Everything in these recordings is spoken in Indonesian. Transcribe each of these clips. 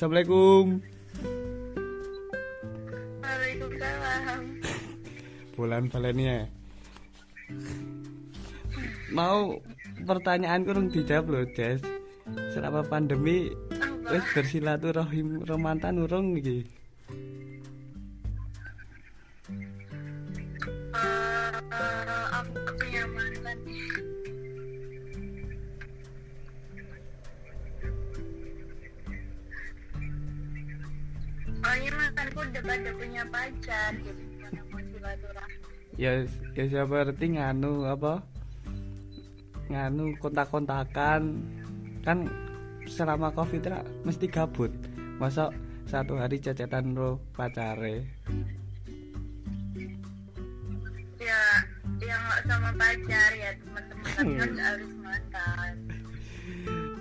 Assalamualaikum. Waalaikumsalam. Bulan Valenia. Mau pertanyaan kurang dijawab loh, Jess. Selama pandemi wis bersilaturahim romantan urung iki. Ya ngerti nganu apa? Nganu kontak-kontakan kan selama Covid ra mesti gabut. Masa satu hari cecetan ro pacare. ya ya nggak sama pacar ya teman-teman kan harus mantan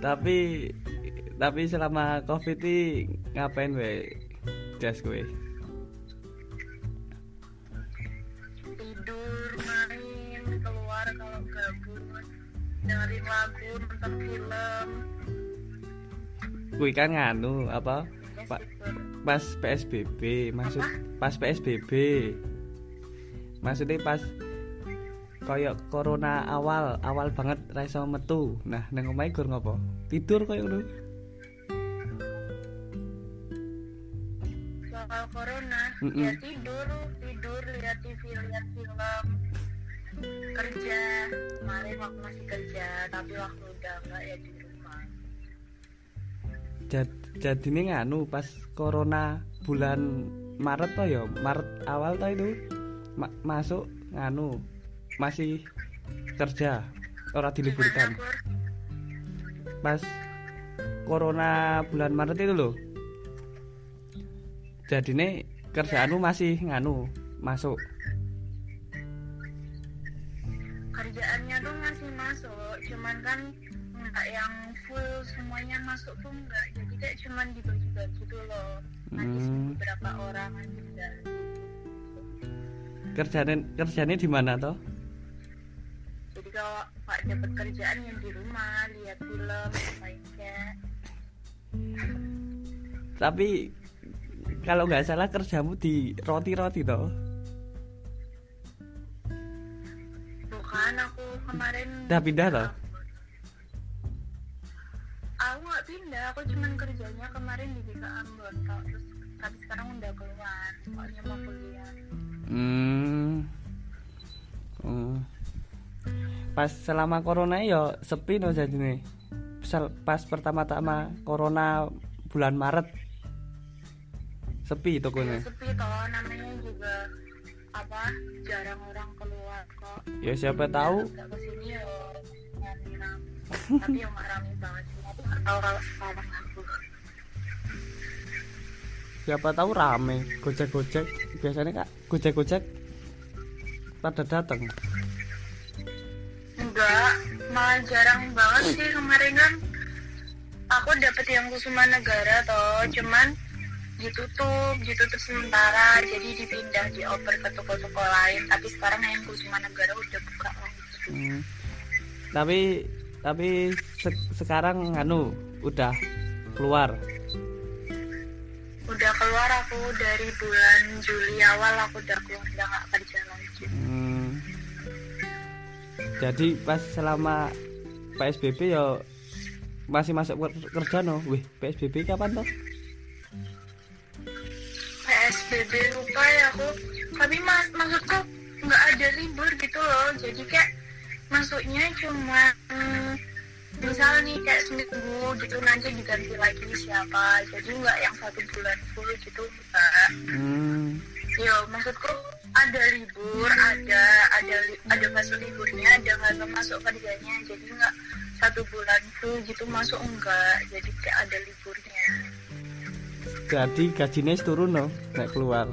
Tapi tapi selama Covid ini ngapain we? Jas gue. Film Kuwi kan nganu apa? syukur. pas PSBB maksud pas PSBB maksudnya pas koyok corona awal awal banget ra iso metu nah nang omahe gur ngopo tidur koyo ngono soal corona Mm-mm. ya tidur tidur lihat TV lihat film kerja. Kemarin waktu masih kerja tapi waktu udah enggak ya di rumah. Jad, jadine nganu pas corona bulan Maret toh ya? Maret awal toh itu Ma- masuk nganu masih kerja ora diliburkan. Pas corona bulan Maret itu loh. Jadi nih kerjaanmu masih nganu masuk cuman kan nggak yang full semuanya masuk tuh enggak jadi kayak cuman dibagi-bagi tuh loh. Nanti Hmm. beberapa orang aja. Kerjanya kerjanya di mana toh? Jadi kalau pak dapat kerjaan yang di rumah lihat film main kayak. Tapi kalau nggak salah kerjamu di roti-roti toh? Bukan aku kemarin Udah pindah toh? Pindah aku cuman kerjanya kemarin di BK Ambon terus tapi sekarang udah keluar soalnya mau kuliah. Hmm. Hmm. pas selama corona ya sepi no jadi nih pas pertama-tama corona bulan Maret. Sepi Ya, tokonya sepi toh namanya juga apa jarang orang keluar kok. Ya siapa tahu. Nggak ke sini ya rame-rame tapi yang rame banget sih nggak tahu kalau sekarang aku siapa tahu rame gojek-gojek. Biasanya kak gojek-gojek pada datang enggak malah jarang banget sih kemarin kan. Aku dapet yang kusuma negara toh cuman ditutup ditutup sementara jadi dipindah dioper ke toko-toko lain. Tapi sekarang yang kusuma negara udah buka lagi. Hmm. tapi tapi se- sekarang anu udah keluar. Udah keluar aku dari bulan Juli awal aku udah keluar udah nggak kerja lagi. Hmm. jadi pas selama PSBB ya masih masuk ker- kerja no. Wih PSBB kapan toh? PSBB lupa ya aku. Tapi mas maksudku nggak ada libur gitu loh. Jadi kayak masuknya cuma hmm, misal nih kayak seminggu gitu nanti diganti lagi siapa. Jadi nggak yang satu bulan full gitu enggak hmm. yo maksudku ada libur ada ada ada masuk liburnya ada nggak masuk kerjanya. Jadi nggak satu bulan full gitu masuk enggak jadi kayak ada liburnya. Jadi gajinya turun no? Naik keluar.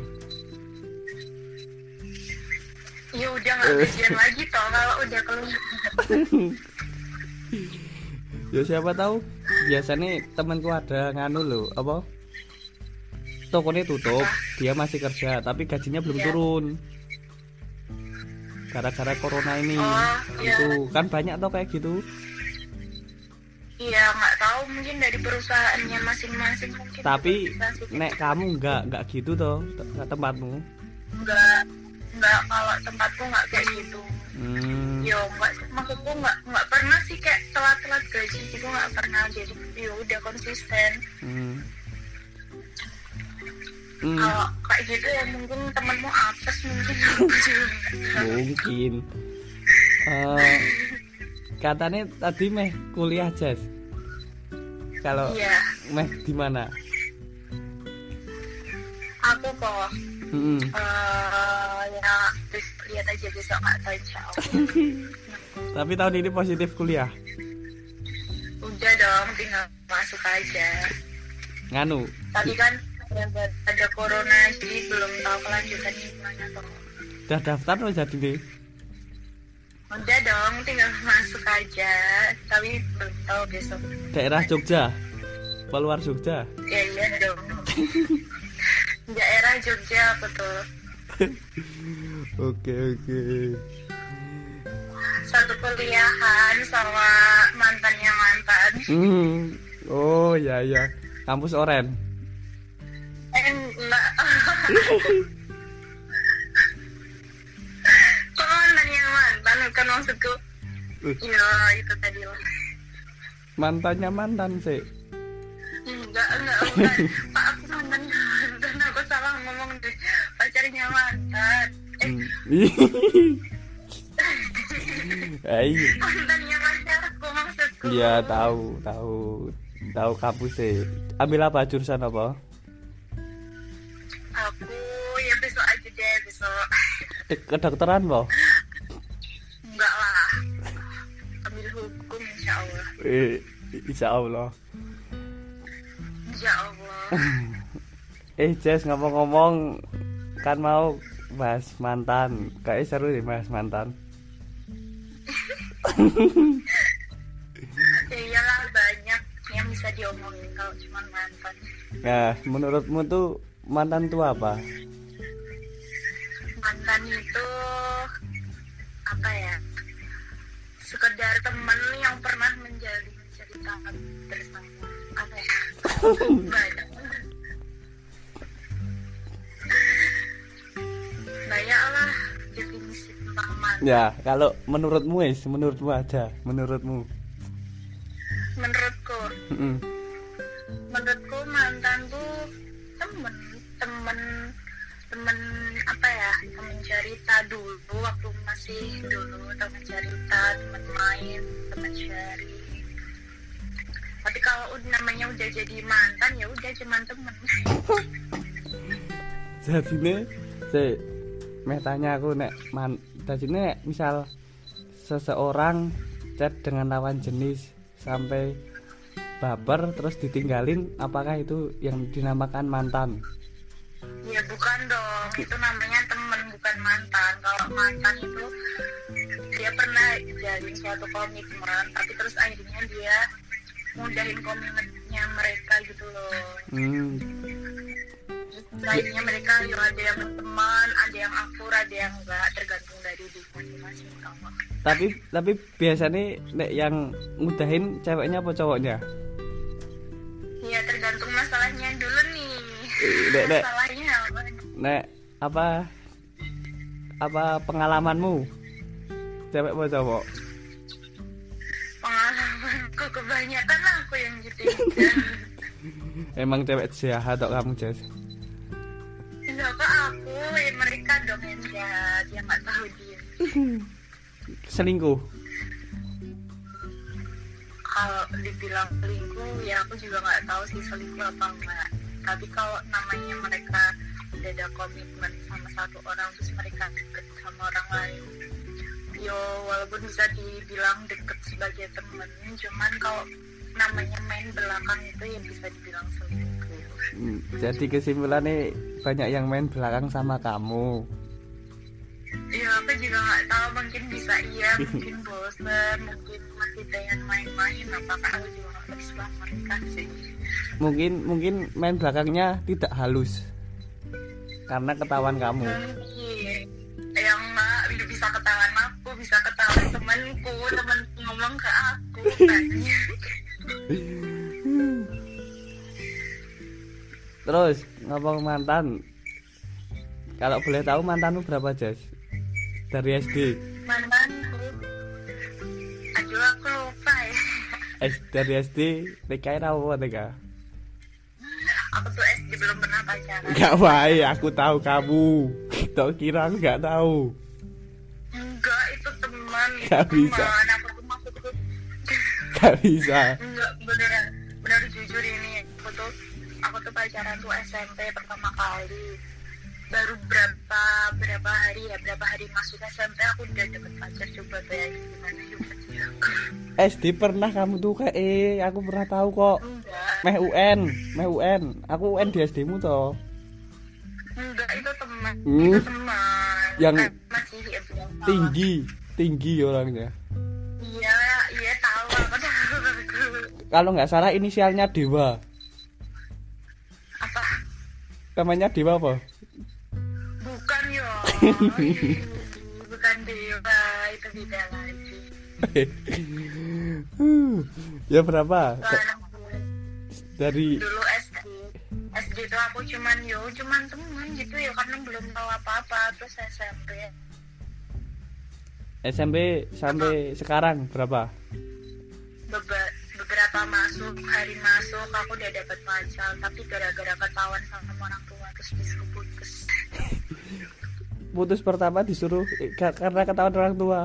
Ya udah nggak gajian lagi toh kalau udah keluar ya siapa tahu. Biasanya temanku ada nganu lo apa? Tokonya tutup dia masih kerja tapi gajinya belum Iya. turun. Gara-gara corona ini. Oh, iya. itu kan banyak toh kayak gitu. Iya nggak tahu mungkin dari perusahaannya masing-masing mungkin tapi nek kamu nggak nggak gitu toh te- tempatmu nggak nggak kalau tempatku nggak kayak gitu. Hmm. yo nggak maksudku nggak nggak pernah sih kayak telat-telat gaji gitu nggak pernah. Jadi yo udah konsisten. Hmm. Hmm, kalau kayak gitu ya mungkin temenmu apes mungkin. Mungkin. Eh, katanya tadi meh kuliah jazz kalau iya. meh di mana? Aku kok Hmm. eh ya lihat aja besok tahu insya tapi tahun ini positif kuliah? Udah dong tinggal masuk aja. Nganu? Tadi kan ada- ada corona jadi belum tahu kelanjutannya gimana kok. Udah daftar lo jadi? Nih udah dong tinggal masuk aja. Tapi belum tahu besok. Daerah Jogja? Keluar Jogja? Ya iya dong daerah Jogja tuh oke oke. Satu kuliahan sama mantannya mantan. Hmm. oh ya ya. Kampus oren? Eh enggak. Kok mantannya mantan kan maksudku. Uh. ya itu tadi lah. Mantannya mantan sih enggak enggak bukan pak aku mantannya mantan aku salah ngomong deh pacarnya eh Ayo. mantannya pacarku maksudku Iya tahu tahu tahu kampus sih. Ambil apa jurusan apa? aku ya besok aja deh besok Ke- Kedokteran po? enggak lah ambil hukum insya Allah Eh, insya Allah. insya Allah Eh Jess ngomong-ngomong kan mau bahas mantan. Kayak seru deh bahas mantan. ya iyalah banyak yang bisa diomongin kalau cuma mantan Nah, menurutmu tuh mantan tuh apa? mantan itu apa ya sekedar teman yang pernah menjadi menceritakan bersama apa ya banyak Ya, kalau menurutmu es, menurutmu aja, menurutmu. menurutku Mm-mm. menurutku mantan tuh temen temen temen apa ya temen cerita dulu waktu masih dulu temen cerita temen main temen sharing tapi kalau udah namanya udah jadi mantan ya udah cuman temen jadi nih si meh tanya aku nek man jadi nek misal seseorang chat dengan lawan jenis sampai baper terus ditinggalin apakah itu yang dinamakan mantan? Ya bukan dong. Itu namanya temen bukan mantan. Kalau mantan itu dia pernah jalin suatu komitmen tapi terus akhirnya dia mudahin komitmennya mereka gitu loh. Hmm, lainnya mereka yang ada yang berteman ada yang akur ada yang enggak tergantung dari diri masing-masing kamu tapi tapi biasanya nek yang mudahin ceweknya apa cowoknya? Ya tergantung masalahnya. Dulu nih Dek, dek. masalahnya apa? Nek apa apa pengalamanmu? Cewek apa cowok? Pengalamanku kebanyakan aku yang gitu emang cewek jahat atau kamu Jess enggak kok aku ya mereka dong yang jahat yang nggak tahu dia. Selingkuh? Kalau dibilang selingkuh ya aku juga nggak tahu sih selingkuh apa enggak tapi kalau namanya mereka udah ada komitmen sama satu orang terus mereka deket sama orang lain. Yo walaupun bisa dibilang deket sebagai temen cuman kalau namanya main belakang itu ya bisa dibilang selingkuh jadi kesimpulannya banyak yang main belakang sama kamu. Ya aku juga nggak tahu mungkin bisa iya mungkin bosen mungkin masih pengen main-main apakah aku juga nggak bisa mereka sih? Mungkin mungkin main belakangnya tidak halus karena ketahuan kamu. Mungkin. Yang nggak bisa ketahuan aku bisa ketahuan temanku temen ngomong ke aku banyak terus ngomong mantan kalau boleh tahu mantanmu berapa jas dari SD mantanku aduh aku lupa ya S dari SD TK apa TK aku tuh SD belum pernah pacaran Gak baik, aku tahu kamu. Tak kira aku gak tahu. enggak itu teman itu Gak bisa. teman aku tuh maksudku Gak bisa. enggak beneran pacaran tuh SMP pertama kali baru berapa berapa hari ya berapa hari masuk SMP aku udah dapet pacar coba bayangin gimana coba SD pernah kamu tuh kayak eh aku pernah tahu kok. enggak Meh UN, meh UN. Aku UN di SD-mu toh. enggak itu teman Hmm. itu teman Yang Eh, masih ya. Tinggi, tinggi orangnya. iya iya tahu aku tahu Kalau nggak salah inisialnya Dewa. Apa Namanya Dewa apa? bukan yo bukan dewa itu beda lagi ya berapa? Dari dulu SD SD itu aku cuman yo cuman teman gitu ya karena belum tahu apa-apa terus SMP SMP sampai sekarang berapa? Beba- beberapa masuk hari masuk aku udah dapat pacar tapi gara-gara ketahuan sama orang tua terus disuruh putus Putus pertama disuruh eh, ka- karena ketahuan orang tua.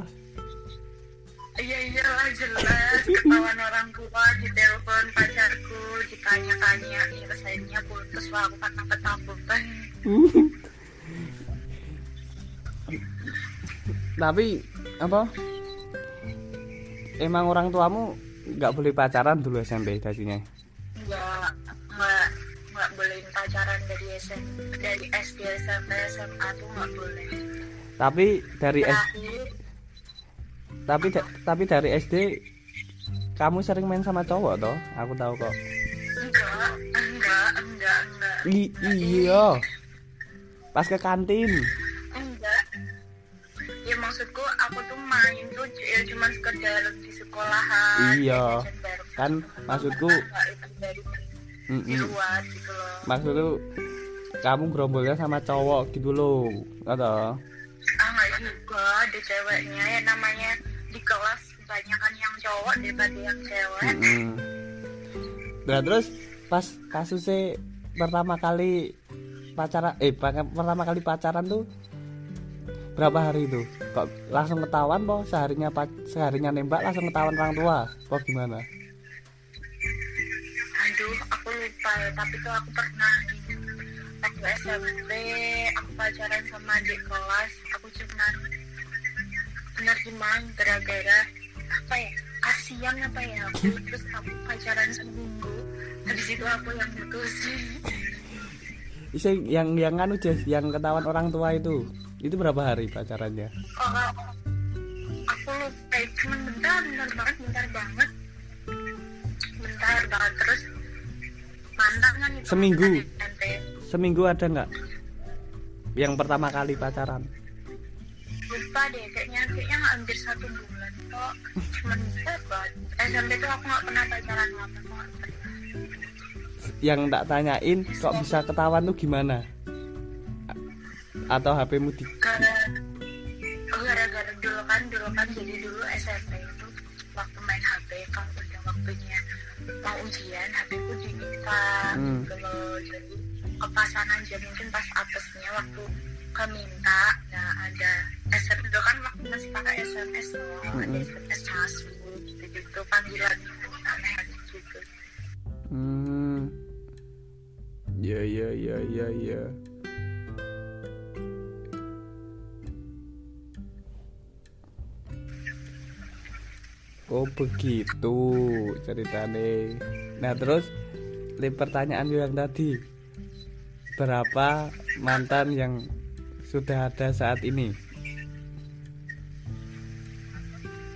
iya iyalah jelas ketahuan orang tua di telepon pacarku ditanya-tanya ya akhirnya putus lah aku karena ketakutan Tapi apa? Emang orang tuamu nggak boleh pacaran dulu SMP tadinya. nggak nggak bolehin pacaran dari SMP dari SD SMP SMA tuh nggak boleh Tapi dari S, terakhir tapi da- tapi dari SD kamu sering main sama cowok toh? Aku tahu kok. enggak enggak enggak enggak I- iya. Pas ke kantin. Maksudku aku tuh main tuh ya cuma sekedar di sekolahan Iya. ya. Kan maksudku di mm-mm. luar gitu loh maksud tuh kamu gerombolnya sama cowok gitu loh. Atau ah nggak juga ada ceweknya ya namanya di kelas kebanyakan yang cowok daripada yang cewek Mm-mm. Nah terus pas kasusnya pertama kali pacaran eh pertama kali pacaran tuh berapa hari itu? Kok langsung ketahuan po seharinya pa- seharinya nembak langsung ketahuan orang tua? Po gimana? aduh aku lupa ya tapi tuh aku pernah waktu SMP aku pacaran sama adik kelas aku cuman bener gimana gara-gara apa ya kasihan apa ya aku terus aku pacaran seminggu habis itu aku yang mutusin Isi yang yang anu Jess, yang ketahuan orang tua itu. Itu berapa hari pacarannya? oh, aku lupa ya, cuman bentar bentar banget bentar banget bentar banget terus mantan kan itu Seminggu. SMP. Seminggu ada nggak? Yang pertama kali pacaran. lupa deh kayaknya kayaknya hampir satu bulan kok cuman banget SMP tuh aku nggak pernah pacaran kok Yang tak tanyain kok bisa ketahuan tuh gimana? Atau HPmu di oh, gara-gara dulu kan dulu kan jadi dulu SMP itu waktu main HP kalau udah waktunya mau ujian HP ku diminta Hmm. gitu loh jadi kepasan aja mungkin pas apesnya waktu keminta nah ada SMS dulu kan waktu masih pakai SMS loh ada Mm-mm. SMS masuk gitu gitu panggilan aneh gitu Hmm. Ya ya ya ya ya. Oh begitu ceritane. Nah terus li pertanyaan yang tadi berapa mantan yang sudah ada saat ini?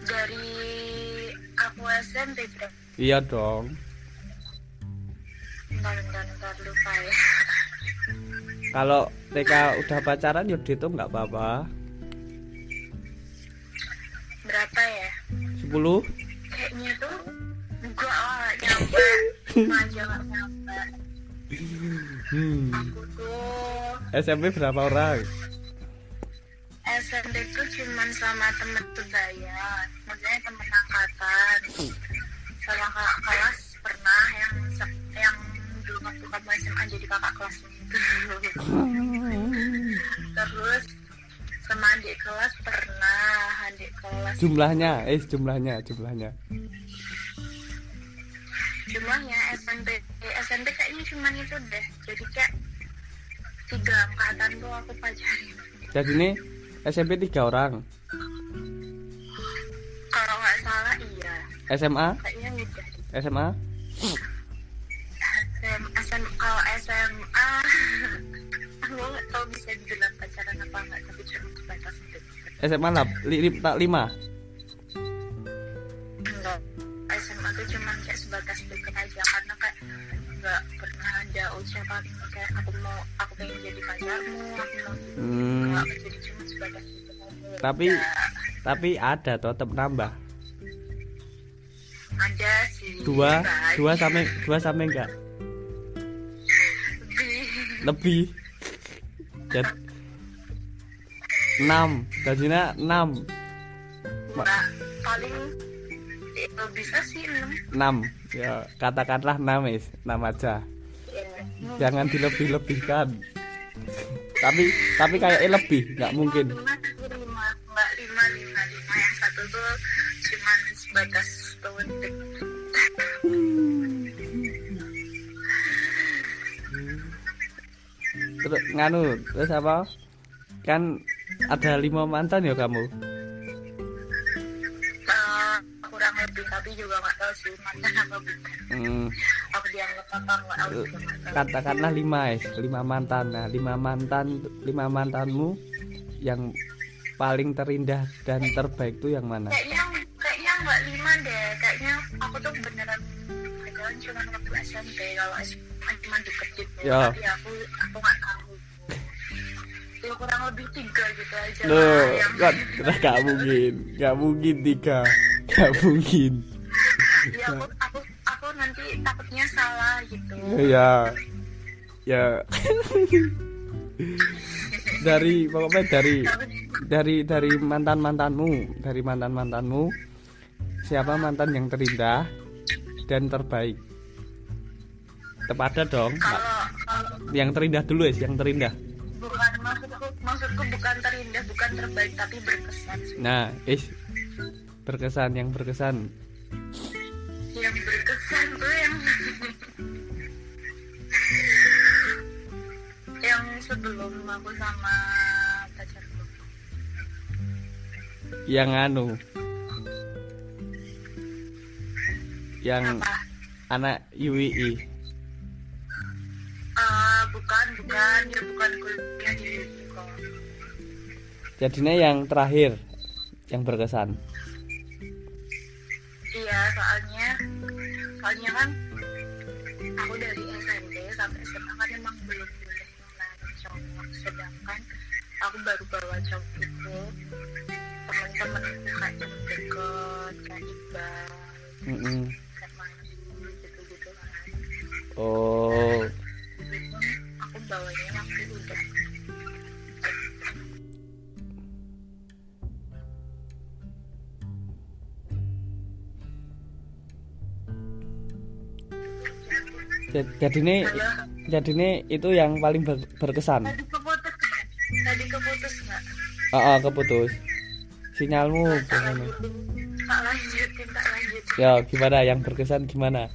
dari aku SMP berapa Iya dong. bentar bentar bentar lupa ya Kalau TK udah pacaran ya itu nggak apa-apa. 10 kayaknya tuh enggak lah nyampe. Aja nyampe. Hmm. aku tuh SMP berapa orang? SMP tuh cuman sama temen sebaya maksudnya temen angkatan. Sama kakak kelas pernah yang yang dulu waktu kamu SMA jadi kakak kelas itu terus sama adik kelas pernah adik kelas. Jumlahnya, eh jumlahnya, jumlahnya. jumlahnya SMP SMP kayaknya cuman itu deh. Jadi kayak tiga angkatan tuh aku pacarin Jadi ini SMP tiga orang, kalau nggak salah iya. SMA, kayaknya udah SMA, SM, SM, kalau SMA aku nggak tahu bisa dibilang pacaran apa nggak tapi cuma SMA lap, li, li- tak lima. enggak SMA tuh cuma kayak sebatas deket aja karena kayak nggak pernah ada ucapan kayak aku mau aku pengen jadi pacarmu aku mau Hmm, jadi cuma sebatas aja. Tapi- Ya, tapi ada tetap nambah. ada sih Dua, banyak. dua sampai dua sampai enggak? Lebih. Lebih. Enam, gajinya enam, Nggak, paling itu bisa sih enam enam. Ya katakanlah enam is, enam aja. ya. Jangan dilebih-lebihkan. tapi tapi kayaknya lebih, nggak mungkin. lima lima lima lima lima yang satu tuh cuman sebatas temen Terus nganu, terus apa? Kan ada lima mantan ya kamu? uh, kurang lebih tapi juga nggak tahu sih mantan apa bukan Hmm, aku dianggap apa nggak tahu katakanlah lima es, lima mantan. Nah, lima mantan, lima mantanmu yang paling terindah dan terbaik tuh yang mana? kayaknya kayaknya nggak lima deh kayaknya aku tuh beneran pacaran cuma waktu SMP kalau cuma deket gitu Ya. tapi aku aku nggak tahu ya kurang lebih tiga gitu aja Loh, lah yang nggak mungkin, nggak mungkin tiga, nggak mungkin. ya aku aku aku nanti takutnya salah gitu Ya, ya. dari pokoknya dari dari dari mantan mantanmu, dari mantan mantanmu, siapa mantan yang terindah dan terbaik? Tetap ada dong. kalau kalau Yang terindah dulu ya, yang terindah. Maksudku maksudku bukan terindah bukan terbaik tapi berkesan Nah, is berkesan yang berkesan. yang berkesan tuh yang yang sebelum aku sama pacarku Yang anu. Yang apa anak UII. Jadinya yang terakhir yang berkesan. iya soalnya soalnya kan aku dari SMP sampai SMA kan emang belum boleh ngenalin cowok sedangkan aku baru bawa cowok itu temen-temenku kayak temen deket kayak Iqbal Mm-mm. kayak jadi ini Halo, jadi ini itu yang paling ber- berkesan. tadi keputus tadi keputus nggak Oh, oh, keputus. Sinyalmu lanjutin tak lanjutin tak lanjutin Ya, gimana yang berkesan gimana?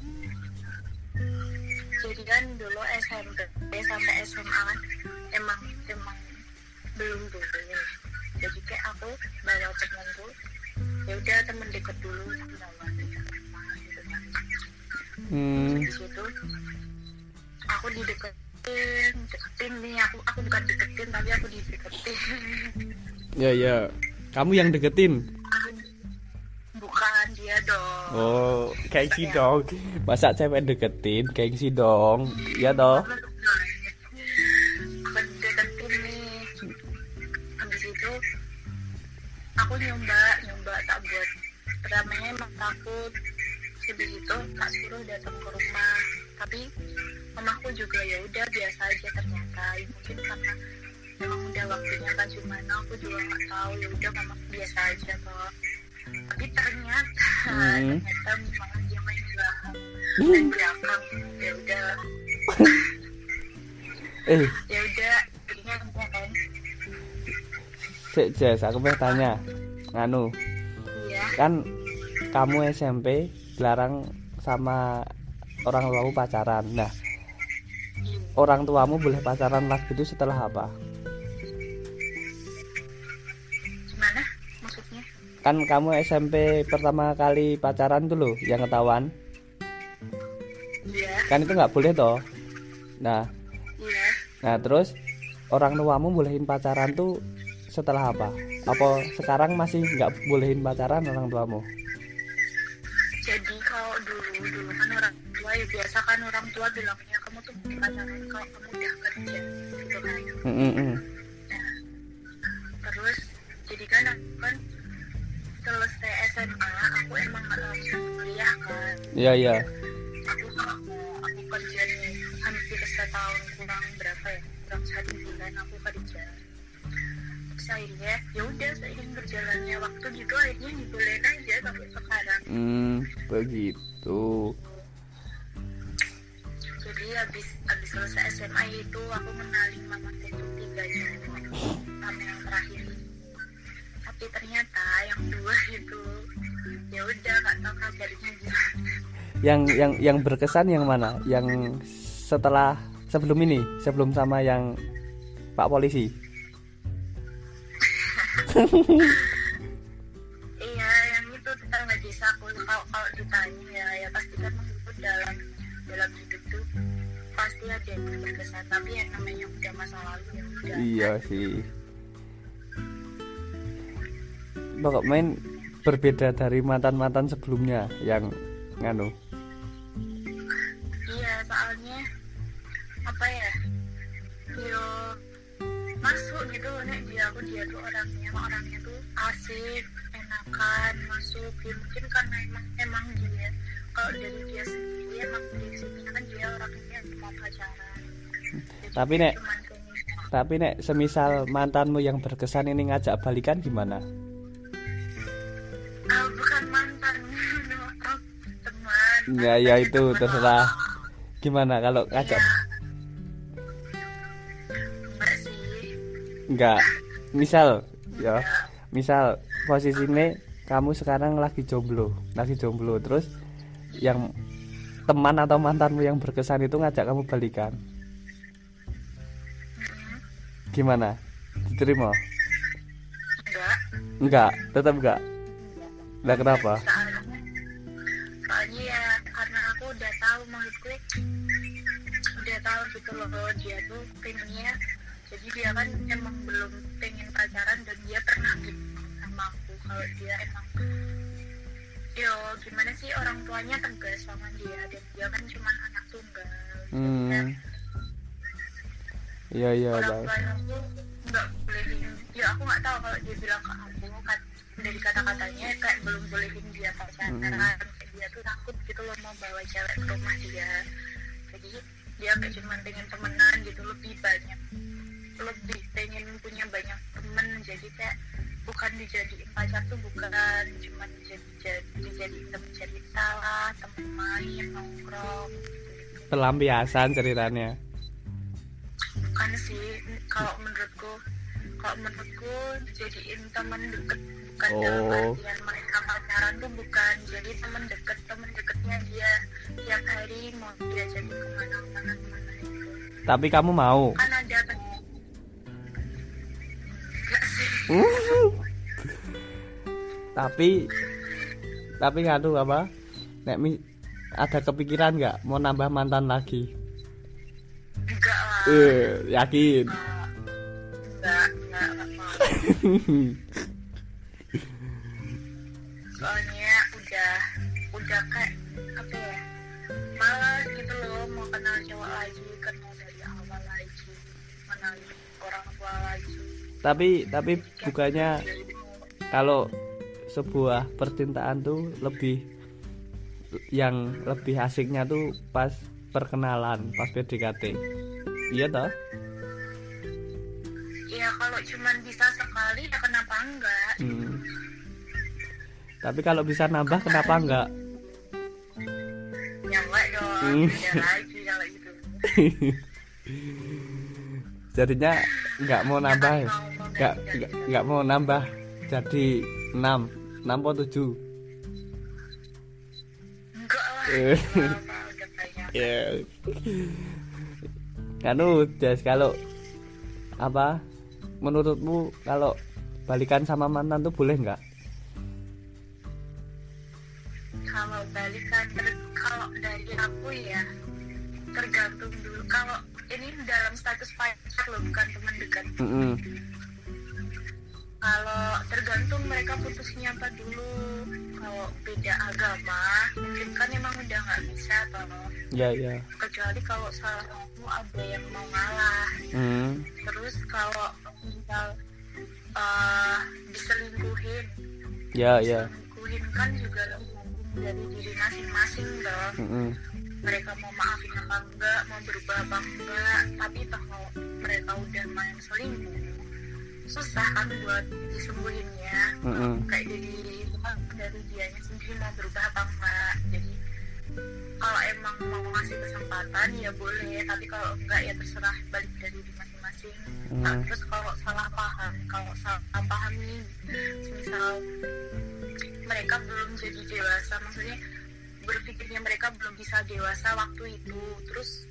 Ya ya. Kamu yang deketin. bukan dia dong Oh, gengsi dong. Masa cewek deketin, gengsi dong. Iya toh? aku deketin nih habis itu aku nyoba nyoba tak buat pertamanya emang takut habis itu tak suruh datang ke rumah tapi mamaku juga ya udah biasa aja ternyata Ya, mungkin karena memang udah waktunya kan gimana aku juga nggak tahu. Ya udah mama biasa aja kok. Tapi ternyata Hmm. ternyata malah dia main belakang. Main belakang. Ya udah. Eh. Ya udah jadinya enggak kan. Sik Jess aku pengen tanya. Nganu. Iya. Kan kamu SMP dilarang sama orang tuamu pacaran. Nah orang tuamu boleh pacaran lagi itu setelah apa kan kamu SMP pertama kali pacaran loh yang ketahuan. Iya. Kan itu nggak boleh toh. Nah. Iya. Nah terus orang tuamu bolehin pacaran tuh setelah apa? Apa sekarang masih nggak bolehin pacaran orang tuamu? Jadi kalau dulu dulu kan orang tua ya biasa kan orang tua bilangnya kamu tuh pacaran kalau kamu udah kerja gitu kan. Mm, mm, aku emang nggak langsung kuliah kan iya iya. Aku aku, aku kerja nih hampir setahun kurang berapa ya kurang satu bulan aku kerja terus akhirnya ya udah seiring berjalannya waktu gitu akhirnya dibolehin aja sampai sekarang hmm begitu. Jadi habis habis selesai SMA itu aku kenalin mama itu tiganya sama yang terakhir. Tapi ternyata yang dua itu ya udah nggak tahu kabarnya yang yang yang berkesan yang mana? Yang setelah sebelum ini? Sebelum sama yang pak polisi? Iya yang itu tetangga desa aku kalau kalau ditanya ya. Ya pasti kan maksudku dalam dalam hidup tuh pasti ada yang berkesan. Tapi yang namanya udah masa lalu ya udah. Iya sih. Pokok main berbeda dari mantan-mantan sebelumnya yang nganu. Iya soalnya apa ya yo masuk gitu nek dia aku dia tuh orangnya orangnya tuh asik enakan masuk ya mungkin karena emang emang dia kalau dari dia sendiri emang prinsipnya kan dia orangnya mau pacaran. Jadi Tapi, dia Nek, pengen- tapi nek semisal mantanmu yang berkesan ini ngajak balikan gimana ya ya itu terserah. Gimana kalau Iya. enggak. Enggak misal ya. Misal posisinya kamu sekarang lagi jomblo lagi jomblo. Terus yang teman atau mantanmu yang berkesan itu ngajak kamu balikan. Gimana? Diterima? Enggak. Enggak tetap enggak. Lah kenapa tahu gitu loh. Dia tuh pengennya jadi dia kan emang belum pengen pacaran dan dia pernah gitu sama aku. Kalau dia emang yo gimana sih orang tuanya tegas sama dia dan dia kan cuma anak tunggal. Hmm. Iya iya orang tuanya tuh nggak bolehin ya aku nggak tahu kalau dia bilang ke aku kan dari kata-katanya kayak belum bolehin dia pacaran. Kayak dia tuh takut gitu loh mau bawa cewek ke rumah dia. Jadi dia kayak cuma pengen temenan gitu lebih banyak lebih pengen punya banyak temen. Jadi kayak bukan dijadiin pacar tuh bukan cuma jadi jadi dijadiin temen cerita lah temen main nongkrong gitu pelampiasan ceritanya. Bukan sih kalau menurutku kalau menurutku dijadiin teman deket bukan dalam Oh. artian mereka pacaran tuh bukan. Jadi teman deket teman deketnya dia tiap hari mau diajakin ke mana-mana ke mana itu tapi kamu mau? Kan ada sih. Tapi tapi ngadu apa? Nek ada kepikiran nggak mau nambah mantan lagi? Enggak lah. Eh yakin? Mau soalnya udah udah kayak apa ya malas gitu loh mau kenal cowok lagi kenal dari awal lagi kenal orang tua lagi. Tapi tapi bukannya kalau sebuah percintaan tuh lebih yang lebih asiknya tuh pas perkenalan pas PDKT iya toh ya kalau cuman bisa sekali ya kenapa enggak? Hmm. tapi kalau bisa nambah kenapa enggak? Ya enggak dong. Hmm. lagi kalau gitu. Jadinya nggak mau nambah ya. nggak nggak mau nambah. Jadi 6 6 atau 7 enggak lah Eh. ya. Kanu Des kalau apa menurutmu kalau balikan sama mantan tuh boleh nggak? Kalau balikan kalau dari aku ya tergantung dulu. Kalau ini dalam status pacar loh bukan teman dekat. Mm-mm. kalau tergantung mereka putusnya apa dulu. Kalau beda agama mungkin kan emang udah nggak bisa toh ya ya. Kecuali kalau salah satu ada yang mau ngalah. Hmm. terus kalau misal eh, diselingkuhin. Ya ya. Diselingkuhin kan juga dari diri masing-masing dong Mm-mm. mereka mau maafin apa enggak mau berubah apa enggak tapi kalau mereka udah main selingkuh susah kan buat disembuhinnya. Mm-mm. kayak dari dari dianya sendiri mau berubah apa enggak. Jadi kalau emang mau ngasih kesempatan ya boleh tapi kalau enggak ya terserah balik dari diri masing-masing. Nah, Hmm. terus kalau salah paham kalau salah paham nih misal mereka belum jadi dewasa maksudnya berpikirnya mereka belum bisa dewasa waktu itu terus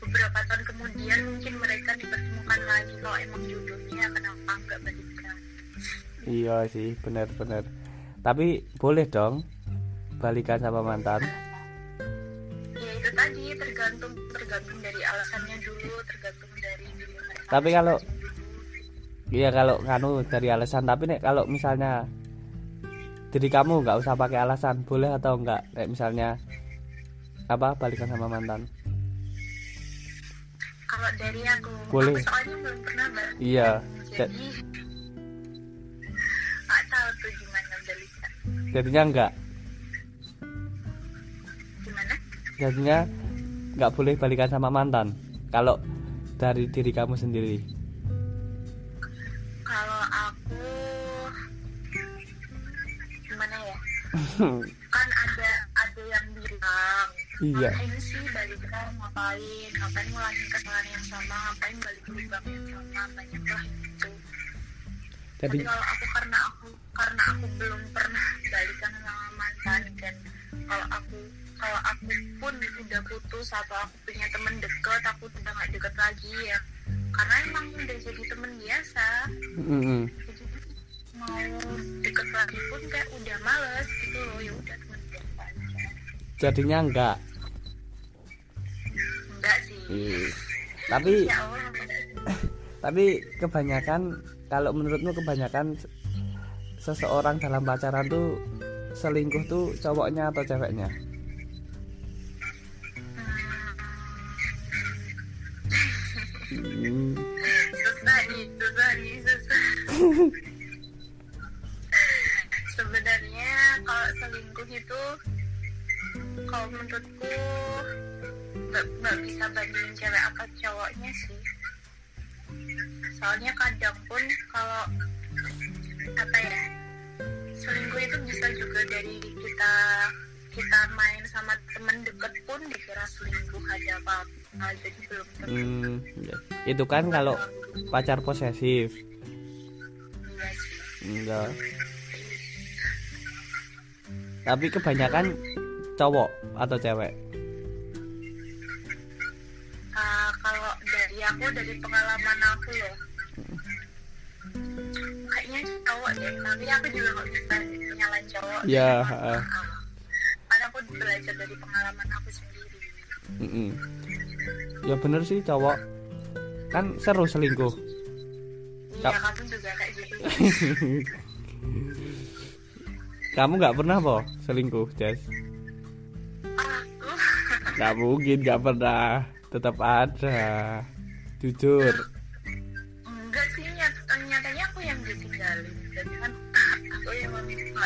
beberapa tahun kemudian mungkin mereka dipertemukan lagi kalau emang jodohnya kenapa enggak balikan iya sih benar-benar. Tapi boleh dong balikan sama mantan. ya itu tadi tergantung tergantung dari alasannya dulu tergantung dari diri mereka Tapi kalau- iya kalau kanu dari alasan. Tapi nek kalau misalnya diri kamu nggak usah pakai alasan boleh atau enggak kayak misalnya apa balikan sama mantan? Kalau dari aku Boleh. aku soalnya belum pernah balik iya. Ja- jadi nggak tahu tuh gimana balikan jadinya enggak jadinya nggak boleh balikan sama mantan. Kalau dari diri kamu sendiri. Kalau aku gimana ya? Kan ada ada yang bilang Iya. ngapain sih balikan ngapain? Ngapain ngulangin kesalahan yang sama? Ngapain balik lubang yang sama? Banyak lah itu jadi tapi kalau aku karena aku karena aku belum pernah balikan sama mantan dan kalau aku kalau aku pun udah putus atau aku punya temen deket aku udah nggak deket lagi ya. Karena emang udah jadi temen biasa. Mm-mm. jadi mau deket lagi pun kayak udah males gitu loh ya udah temen biasa aja. Jadinya enggak. Enggak sih. Ih. tapi ya tapi kebanyakan kalau menurutmu kebanyakan se- seseorang dalam pacaran tuh selingkuh tuh cowoknya atau ceweknya menurutku nggak bisa bandingin cewek apa cowoknya sih. Soalnya kadang pun kalau apa ya selingkuh itu bisa juga dari kita kita main sama temen deket pun dikira selingkuh ada apa-apa jadi belum hmm, ya. itu kan kalau pacar posesif. Iya enggak. Tapi kebanyakan cowok atau cewek? Ah, kalau dari aku dari pengalaman aku ya. Kayaknya cowok deh tapi aku juga nggak bisa nyalain cowok Ya, ah, karena aku belajar dari pengalaman aku sendiri. Mm-mm. ya bener sih cowok. Kan seru selingkuh. Iya kamu juga kayak gitu. Kamu nggak pernah po selingkuh Jess nggak mungkin nggak pernah. Tetap ada. Jujur. Enggak sih nyat nyatanya aku yang ditinggalin. Jadi kan aku yang meminta.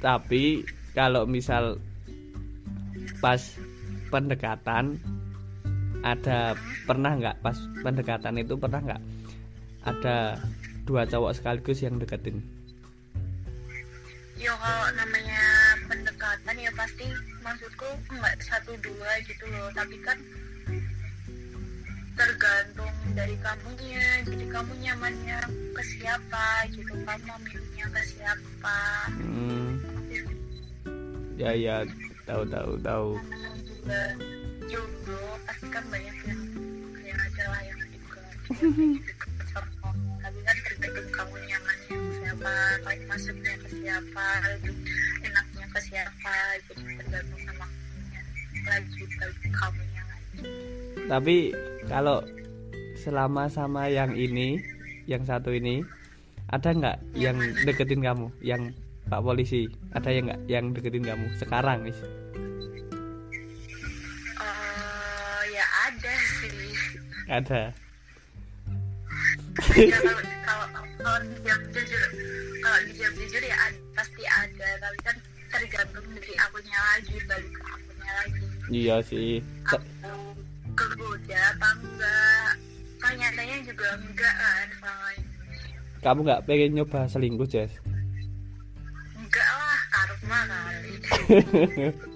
Tapi kalau misal pas pendekatan ada pernah nggak? Pas pendekatan itu pernah nggak? Ada dua cowok sekaligus yang deketin? Yo kalau namanya ya pasti maksudku nggak satu dua gitu loh. Tapi kan tergantung dari kamunya. Jadi kamu nyamannya ke siapa gitu kamu milihnya ke siapa? Hmm. ya ya. Tahu tahu tahu. Juga jomblo. Pasti kan banyak yang kayak aja lah yang juga tapi kan tergantung kamu nyamannya ke siapa. Kamu masuknya ke siapa enaknya ke siapa jadi tergantung sama kamunya lagi kamunya lagi. Tapi kalau selama sama yang ini yang satu ini ada nggak yang deketin kamu? Yang pak polisi ada yang nggak yang deketin kamu sekarang nih Eh, ya ada sih. Ada. Ya, kalau kalau kalau dijawab jujur kalau dijawab jujur ya ada, pasti ada. Tapi kan tergantung dari akunya lagi balik ke akunya lagi. Iya sih. Aku kegoda apa enggak? Kan nyatanya juga enggak kan sama ini. Kamu nggak pengen nyoba selingkuh Jess? Enggak lah karma kali.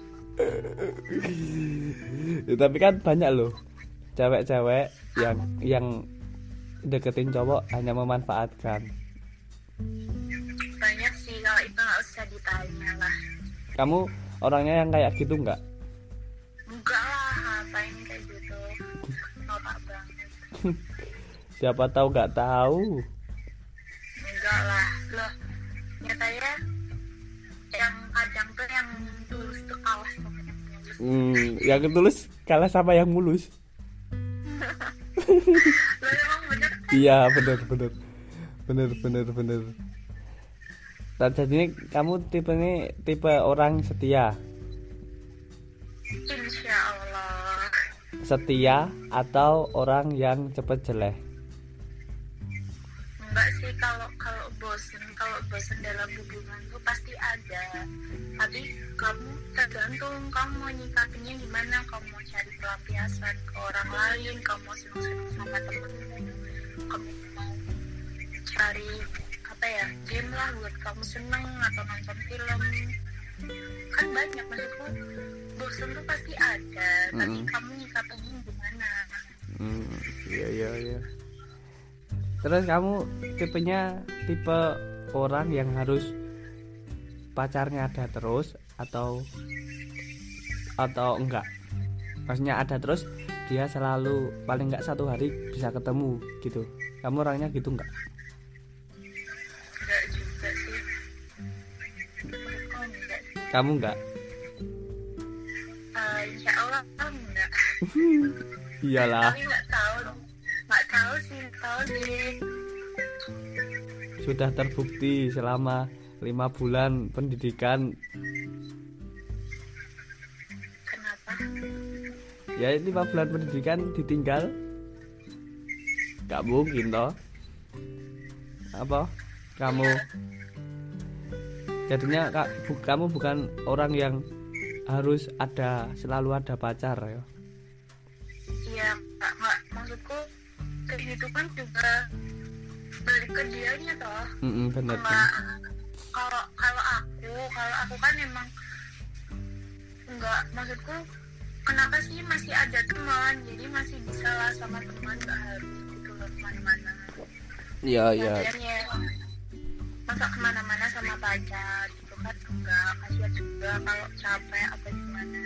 Ya, tapi kan banyak loh cewek-cewek yang yang deketin cowok hanya memanfaatkan ditanya lah. Kamu orangnya yang kayak gitu nggak? Enggak lah ngapain kayak gitu. Norak banget. Siapa tahu nggak tahu. Enggak lah. Loh nyatanya yang kadang tuh yang tulus tuh kalah sama yang mulus. Hmm, yang tulus kalah sama yang mulus. Lo emang bener kan? Iya bener bener. Bener bener bener jadi ini kamu tipe ini tipe orang setia? Insya Allah setia atau orang yang cepet jelek? Enggak sih kalau kalau bosen kalau bosen dalam hubungan tuh pasti ada. Tapi kamu tergantung kamu mau nyikapinya gimana. Kamu mau cari pelampiasan ke orang lain kamu mau seneng-seneng sama temenmu kamu mau cari apa ya game lah buat kamu seneng atau nonton film kan banyak maksudku bosen tuh pasti ada tapi Mm. kamu nyikapinya gimana Hmm, iya iya iya. Terus kamu tipenya tipe orang yang harus pacarnya ada terus atau atau enggak? Maksudnya ada terus dia selalu paling enggak satu hari bisa ketemu gitu. Kamu orangnya gitu enggak Kamu enggak? Eh, insya Allah enggak Iyalah, tapi nggak tahu. Nggak tahu sih tahu sih. Sudah terbukti selama lima bulan pendidikan. Kenapa? Ya lima bulan pendidikan ditinggal. Gak mungkin toh. Apa? Kamu jadinya kak bu- kamu bukan orang yang harus ada selalu ada pacar ya? Iya nggak nggak maksudku kehidupan juga balik ke dianya toh. Mm-mm, bener sama kalau kalau aku kalau aku kan emang nggak maksudku kenapa sih masih ada teman? Jadi masih bisa lah sama teman nggak harus gitu loh ke mana-mana. Iya iya. Lagiannya, masa ke mana-mana sama pacar gitu kan? Enggak kasihan juga kalau capek apa gimana.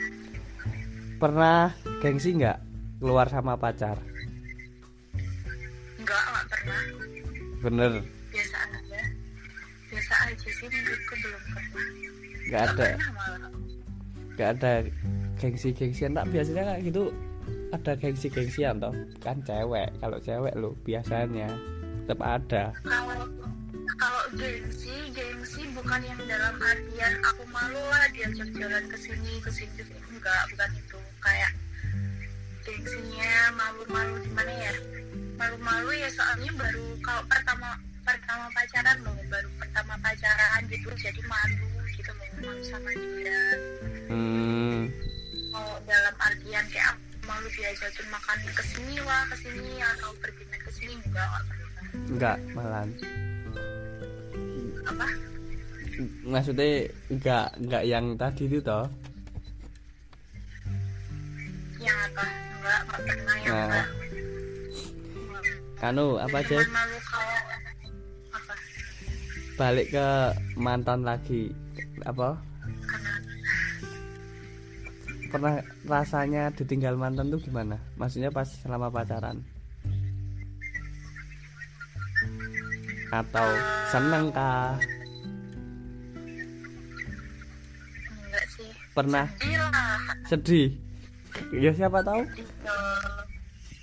Pernah gengsi nggak keluar sama pacar? Enggak enggak pernah. Bener. Biasa aja. Biasa aja sih menurutku belum pernah. Nggak ada. nggak ada gengsi gengsian tak biasanya kayak gitu ada gengsi gengsian toh. Kan cewek kalau cewek lo biasanya tetap ada. Kalau kalau gengsi gengsi bukan yang dalam artian aku malu lah diajak jalan ke sini ke sini ke sini. Enggak bukan itu. Kayak gengsinya malu-malu gimana ya? Malu-malu ya soalnya baru kalau pertama pertama pacaran loh baru pertama pacaran gitu jadi malu gitu loh malu sama dia. Hmm, mau dalam artian kayak aku malu diajakin makan ke sini lah ke sini atau pergi ke sini enggak enggak. Malan apa? Maksudnya enggak enggak yang tadi itu toh? Yang apa? Nggak pernah yang Nah, enggak. Anu apa aja balik ke mantan lagi. Apa? Pernah rasanya ditinggal mantan tuh gimana? Maksudnya pas selama pacaran atau seneng kah? Enggak sih. Pernah? Gila sedih? Ya siapa tahu.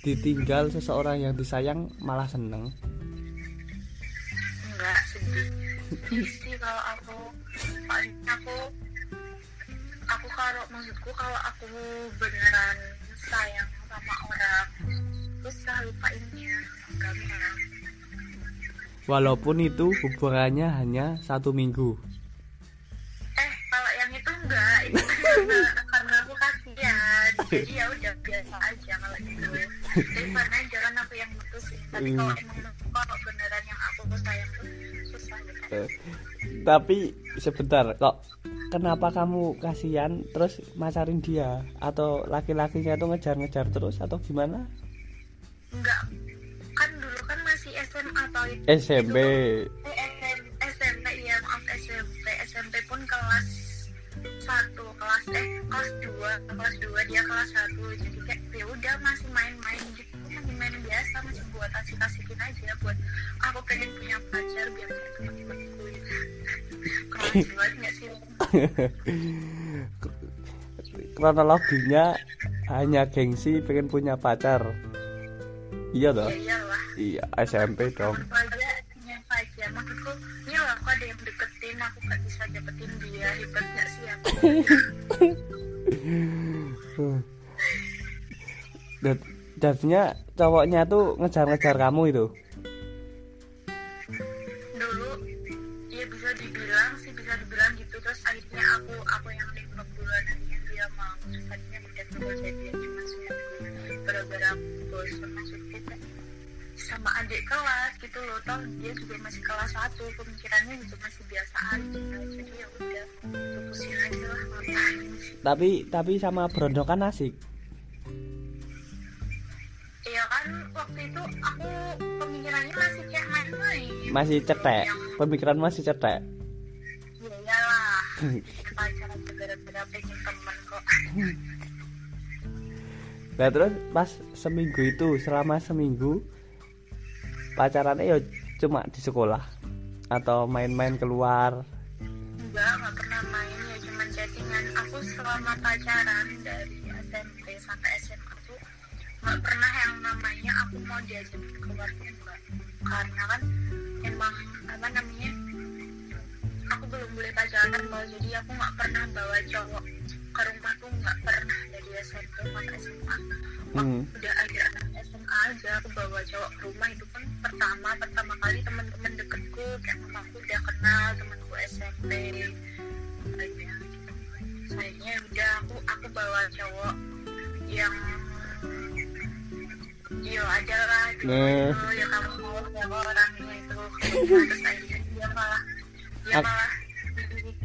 Ditinggal seseorang yang disayang malah seneng. Enggak sedih. Sedih kalau aku. Paling aku aku kalau maksudku kalau aku beneran sayang sama orang susah lupainnya gampang walaupun itu hubungannya hanya satu minggu. Eh kalau yang itu enggak. Itu karena, karena aku kasihan. Jadi ya udah biasa aja kalau gitu. Daripada jangan aku yang mutusin tapi kalau Hmm. emang kalau beneran yang aku sayang tuh susah gitu tapi sebentar kok kenapa kamu kasihan terus macarin dia? Atau laki-lakinya itu ngejar-ngejar terus atau gimana Itu SMP Eh, SM, SMP iya maaf SMP SMP pun kelas satu kelas eh kelas dua kelas dua dia kelas satu. Jadi kayak ya udah masih main-main gitu. Masih main biasa masih buat asik asikin aja buat aku pengen punya pacar biar kayak teman-temanku kelas dua nggak sih? Kronologinya hanya gengsi pengen punya pacar iya ya toh? Iyalah iya SMP dong. aku aja punya pacar maksudku aku ada yang deketin aku gak bisa dapetin dia. Hebat gak sih aku? Dan jadinya cowoknya tuh ngejar-ngejar kamu itu sama adik kelas gitu loh. Toh dia juga masih kelas satu pemikirannya juga masih biasa aja jadi ya udah putusin aja lah ngapain tapi tapi sama berondokan asik. Iya kan waktu itu aku pemikirannya masih kayak main-main. Masih cetek. Yang pemikiran masih cetek. Ya iyalah. Pacaran juga gara-gara pengen temen kok. Nah terus pas seminggu itu selama seminggu pacarannya ya cuma di sekolah atau main-main keluar. Enggak nggak pernah main ya cuman chattingan. Aku selama pacaran dari SMP sampai SMA tuh nggak pernah yang namanya aku mau diajak keluarnya enggak karena kan emang apa namanya aku belum boleh pacaran loh jadi aku nggak pernah bawa cowok ke rumah tuh nggak pernah dari SMP sampai SMA Hmm. udah akhir akhir SMA aja aku bawa cowok ke rumah itu kan pertama pertama kali teman-teman deketku kayak mamaku udah kenal temanku SMP aja gitu. Sayangnya udah aku aku bawa cowok yang yo ada lah dulu Nah. ya kamu mau orangnya itu. Terus akhirnya dia malah dia malah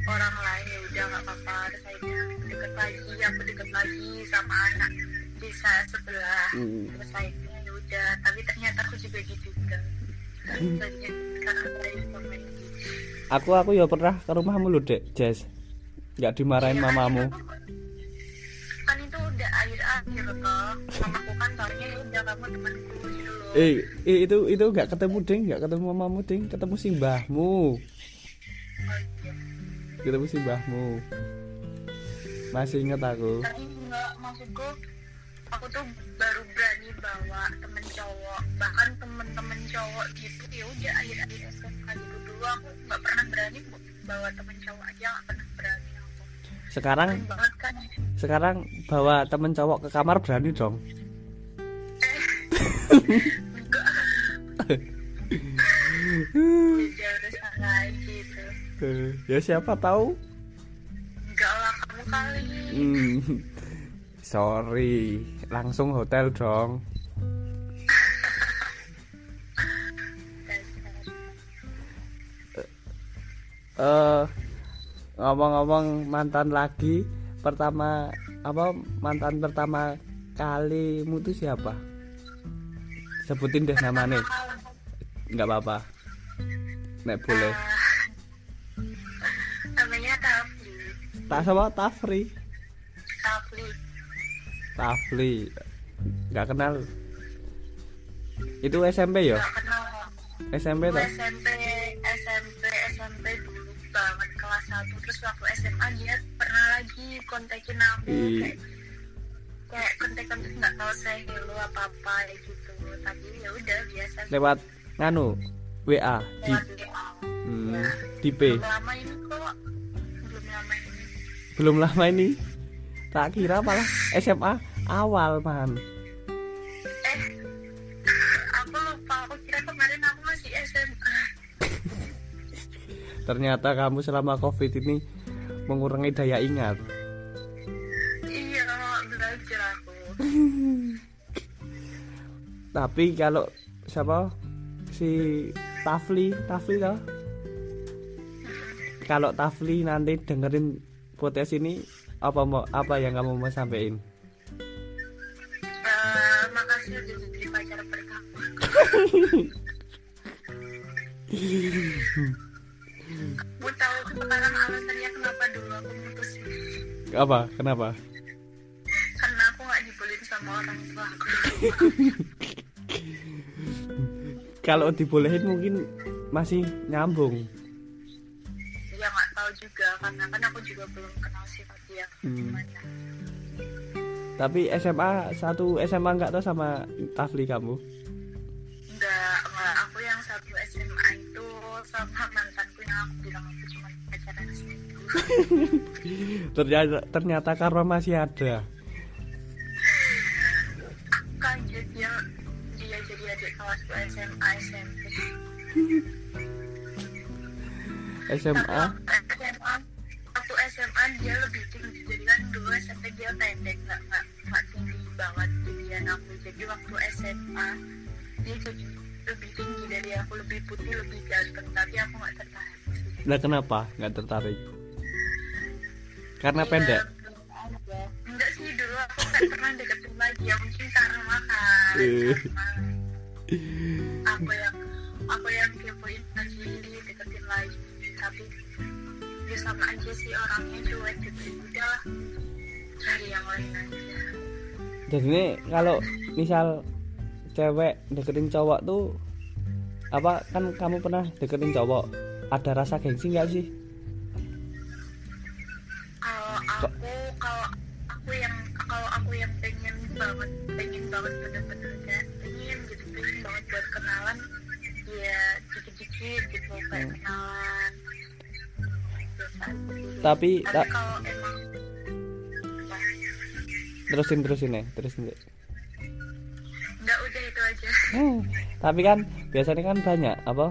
orang lain ya udah nggak apa-apa. Akhirnya deket lagi aku deket lagi sama anak desa sebelah. Hmm. terus akhirnya ya udah. Tapi ternyata aku juga gitu juga karena saya gitu. Aku aku ya pernah ke rumahmu lu dek Jess. Nggak dimarahin kan mamamu. kan itu udah akhir-akhir toh mamaku kan taunya ya udah kamu temanku gitu loh. Eh, eh, itu itu nggak ketemu ding. Nggak ketemu mamamu ding. Ketemu si mbahmu iya. Ketemu si mbahmu masih inget aku? Tapi enggak maksudku aku tuh baru berani bawa temen cowok. Bahkan temen-temen cowok gitu ya udah akhir-akhir SMK gitu dulu. Aku nggak pernah berani bu- bawa temen cowok aja nggak pernah berani aku. Sekarang banget kan sekarang bawa temen cowok ke kamar berani dong? Enggak. Gitu. Eh, ya siapa tahu. Enggak lah kamu kali. Hmm. sorry. Langsung hotel dong. Eh ngomong-ngomong mantan lagi pertama apa mantan pertama kalimu tuh siapa? Sebutin deh namanya. Nggak apa-apa. Nek boleh tak sama Tafri. Tafli. Tafli. Nggak kenal. Itu SMP ya? SMP toh SMP SMP SMP dulu banget kelas 1 terus waktu SMA dia pernah lagi kontakin aku kayak kayak kontekan terus nggak tahu saya hello apa apa kayak gitu. Tapi ya udah biasa. Lewat nganu WA di WA. hmm, Ya. di P. Lama ini kok belum lama ini. Tak kira malah SMA awal man. Eh aku lupa. Aku kira kemarin aku masih SMA ternyata kamu selama covid ini mengurangi daya ingat. Iya belajar aku. Tapi kalau siapa? Si Tafli Tafli toh? Kalau Tafli nanti dengerin podcast ini apa mau apa yang kamu mau sampaikan? Eh, makasih udah jadi pacar pertama. Aku tahu sekarang alasannya kenapa dulu aku mutusin apa? Kenapa? Karena aku gak dibulin sama orang tua aku. Kalau dibolehin mungkin masih nyambung. Ya juga Karena kan aku juga belum kenal sifat dia. Hmm. gimana? Tapi SMA satu SMA enggak tuh sama Tafli kamu? Enggak, enggak Aku yang satu SMA itu sama mantanku yang aku bilang aku cuma pacaran ternyata ternyata karma masih ada. Kaget dia dia jadi adik kelasku SMA SMP SMA SMA waktu SMA dia lebih tinggi. Jadi kan dulu SMP dia pendek nggak nggak nggak tinggi banget. Jadian aku jadi waktu SMA dia jadi lebih tinggi. Dari aku lebih putih lebih ganteng. Tapi aku nggak tertarik. Nah kenapa nggak tertarik? Karena Iya, pendek? enggak sih. Dulu aku nggak pernah deketin lagi. Ya mungkin karena makan Eh. karena aku yang aku yang kepoin lagi deketin lagi tapi ya sama aja sih orangnya cuek gitu udah cari yang lain aja jadi ini kalau misal cewek deketin cowok tuh apa kan kamu pernah deketin cowok ada rasa gengsi nggak sih kalau aku kalau aku yang kalau aku yang pengen banget pengen banget bener-bener pengen gitu pengen banget buat kenalan ya dikit-dikit gitu kayak Hmm. kenalan. Tapi tak terusin terusin ya terusin deh. nggak udah itu aja. Hmm, tapi kan biasanya kan banyak apa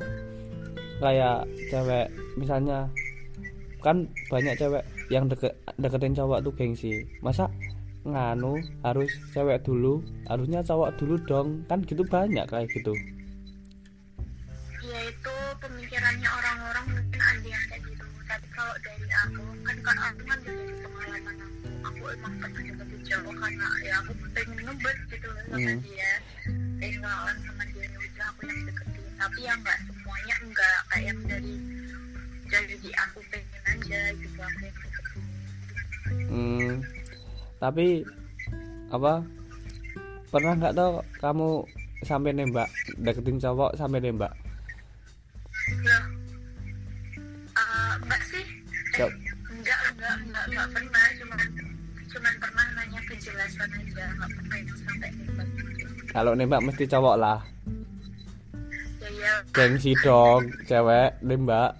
kayak cewek misalnya kan banyak cewek yang deket deketin cowok tuh gengsi. Masa nganu harus cewek dulu? Harusnya cowok dulu dong. Kan gitu banyak kayak gitu. Ya itu pemikirannya orang-orang aku kan kan aku kan dari pengalaman aku aku emang pernah deketin cowok karena ya aku pengen ngebet gitu loh sama Hmm. dia. Pengen kenalan sama dia ya udah aku yang deketin. Tapi yang nggak semuanya enggak kayak dari jadi aku pengen aja gitu aku yang deketin. Hmm, tapi apa pernah nggak tau kamu sampai nembak deketin cowok sampai nembak? Loh eh, enggak sih eh, kalau nembak mesti cowok lah. Ya ya gengsi dong cewek nembak.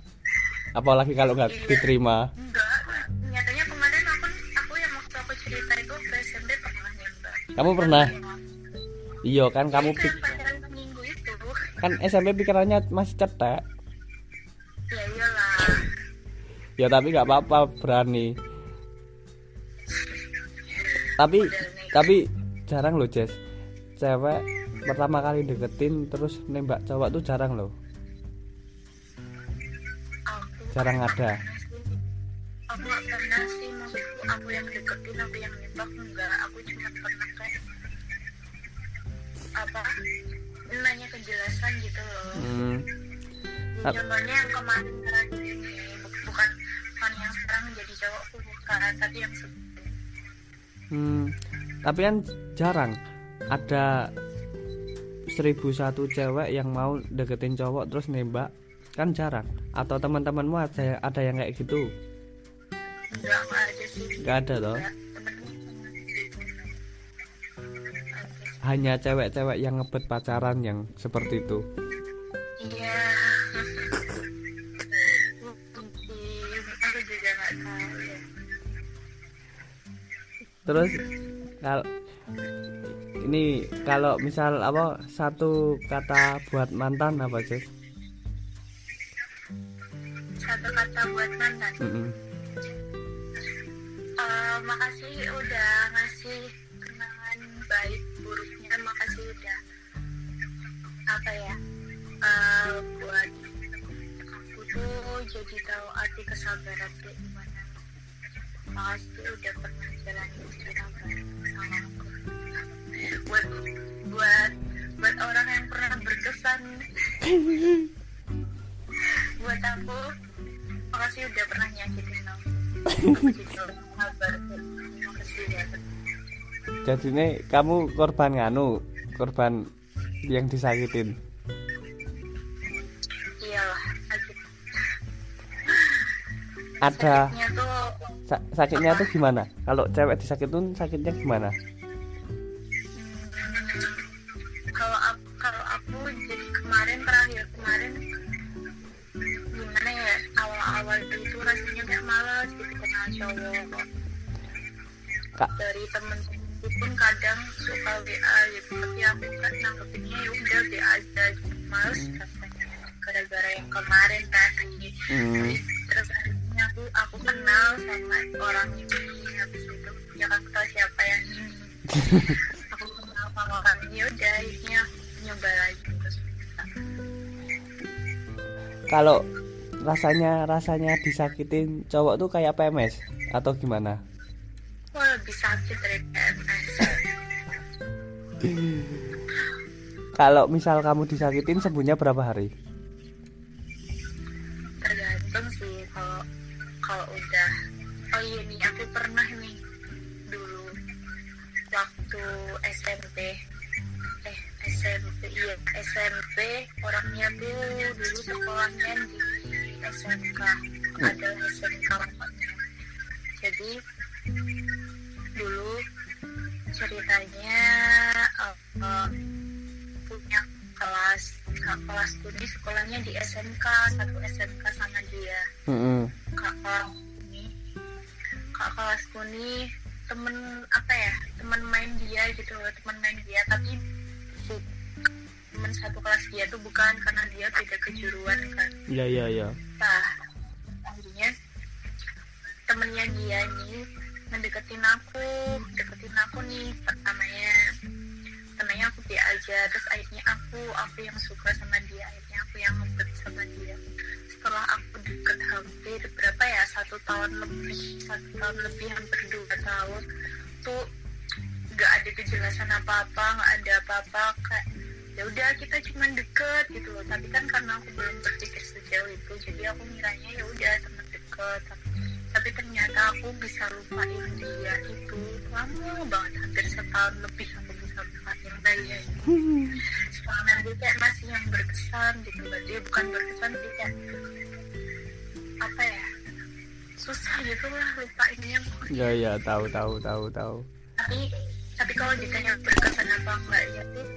Apalagi kalau nggak diterima. Enggak nyatanya kemarin aku aku yang waktu aku cerita itu ke SMP pernah nembak. Kamu pernah? iya kan kamu itu pik kan SMP pikirannya masih cetek. Ya iyalah. Ya tapi nggak apa-apa berani. Tapi tapi jarang loh Jess cewek pertama kali deketin terus nembak cowok tuh jarang loh. Aku jarang ada. aku nggak pernah sih maksudku aku yang deketin aku yang nembak enggak. Aku cuma pernah kayak apa nanya kejelasan gitu loh. Hmm. Ya, contohnya yang kemarin ini bu- bukan bukan yang sekarang jadi cowokku bukan tapi yang sebelumnya Hmm, tapi kan jarang ada seribu satu cewek yang mau deketin cowok terus nembak kan jarang atau teman-temanmu ada ada yang kayak gitu enggak enggak ada sih nggak ada. Oke. hanya cewek-cewek yang ngebet pacaran yang seperti itu Iya. Ya. terus kalau ini kalau misal apa satu kata buat mantan apa sih Satu kata buat mantan. Mm-mm. Eh, makasih udah ngasih kenangan baik buruknya. Makasih udah apa ya? eh, buat aku tuh jadi tahu arti kesabaran kayak gimana. Makasih udah pernah jalanin bareng sama aku. Buat buat buat orang yang pernah berkesan. Buat aku makasih udah pernah nyakitin aku jadi kasih ya. Kamu korban nganu korban yang disakitin. Iyalah sakit. Ada sakitnya tuh sa- sakitnya tuh gimana? Kalau cewek disakitin sakitnya gimana malas gitu kenal cowok Kak. dari temen pun kadang suka WA gitu tapi aku kan nanggepinnya ya udah WA aja gitu. males rasanya gara-gara yang kemarin tadi hmm. terus akhirnya aku aku kenal sama orang ini habis itu ya aku tahu siapa yang ini aku kenal sama orang ini ya udah akhirnya nyoba lagi terus kalau rasanya rasanya disakitin cowok tuh kayak PMS atau gimana? Wah lebih sakit dari PMS kalau misal kamu disakitin sembuhnya berapa hari? Tergantung sih kalau kalau udah oh iya nih aku pernah nih dulu waktu SMP eh SMP iya SMP orangnya tuh dulu sekolahnya di SMK adalah SMK Ramadhan. jadi dulu ceritanya eh, eh, punya kelas kak kelas tuh di sekolahnya di SMK satu SMK sama dia Mm-mm. kak kelas ini kak kelasku nih temen apa ya temen main dia gitu temen main dia tapi temen satu kelas dia tuh bukan karena dia beda kejuruan kan iya iya iya mendeketin aku deketin aku nih pertamanya. Pertamanya aku dia aja terus akhirnya aku aku yang suka sama dia akhirnya aku yang ngebet sama dia. Setelah aku deket hampir berapa ya satu tahun lebih satu tahun lebih hampir dua tahun tuh nggak ada kejelasan apa apa nggak ada apa-apa kayak ya udah kita cuma deket gitu loh. Tapi kan karena aku belum berpikir sejauh itu jadi aku ngiranya ya udah teman deket tapi, ternyata aku bisa lupain dia itu lama banget hampir setahun lebih aku bisa lupain dia. Soalnya dia kayak masih yang berkesan gitu dia bukan berkesan sih kayak apa ya susah gitu lah lupainnya. Iya iya tahu tahu tahu tahu. Tapi tapi kalau ditanya berkesan apa enggak ya tuh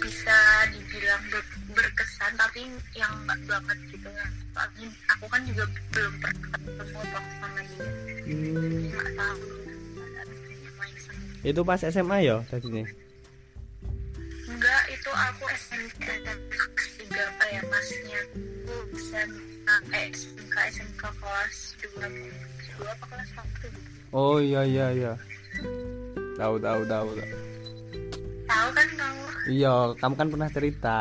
bisa dibilang ber- berkesan tapi yang enggak banget gitu ya. Soalnya aku kan juga belum pernah ketemu sama dia. Hmm, nggak tahu. Itu pas SMA ya tadinya? Enggak itu aku SMP kelas tiga apa ya masnya? Aku SMA eh SMK SMK kelas dua dua apa kelas satu? Oh iya iya iya. Tahu tahu tahu tahu. tahu kan kamu? Iya kamu kan pernah cerita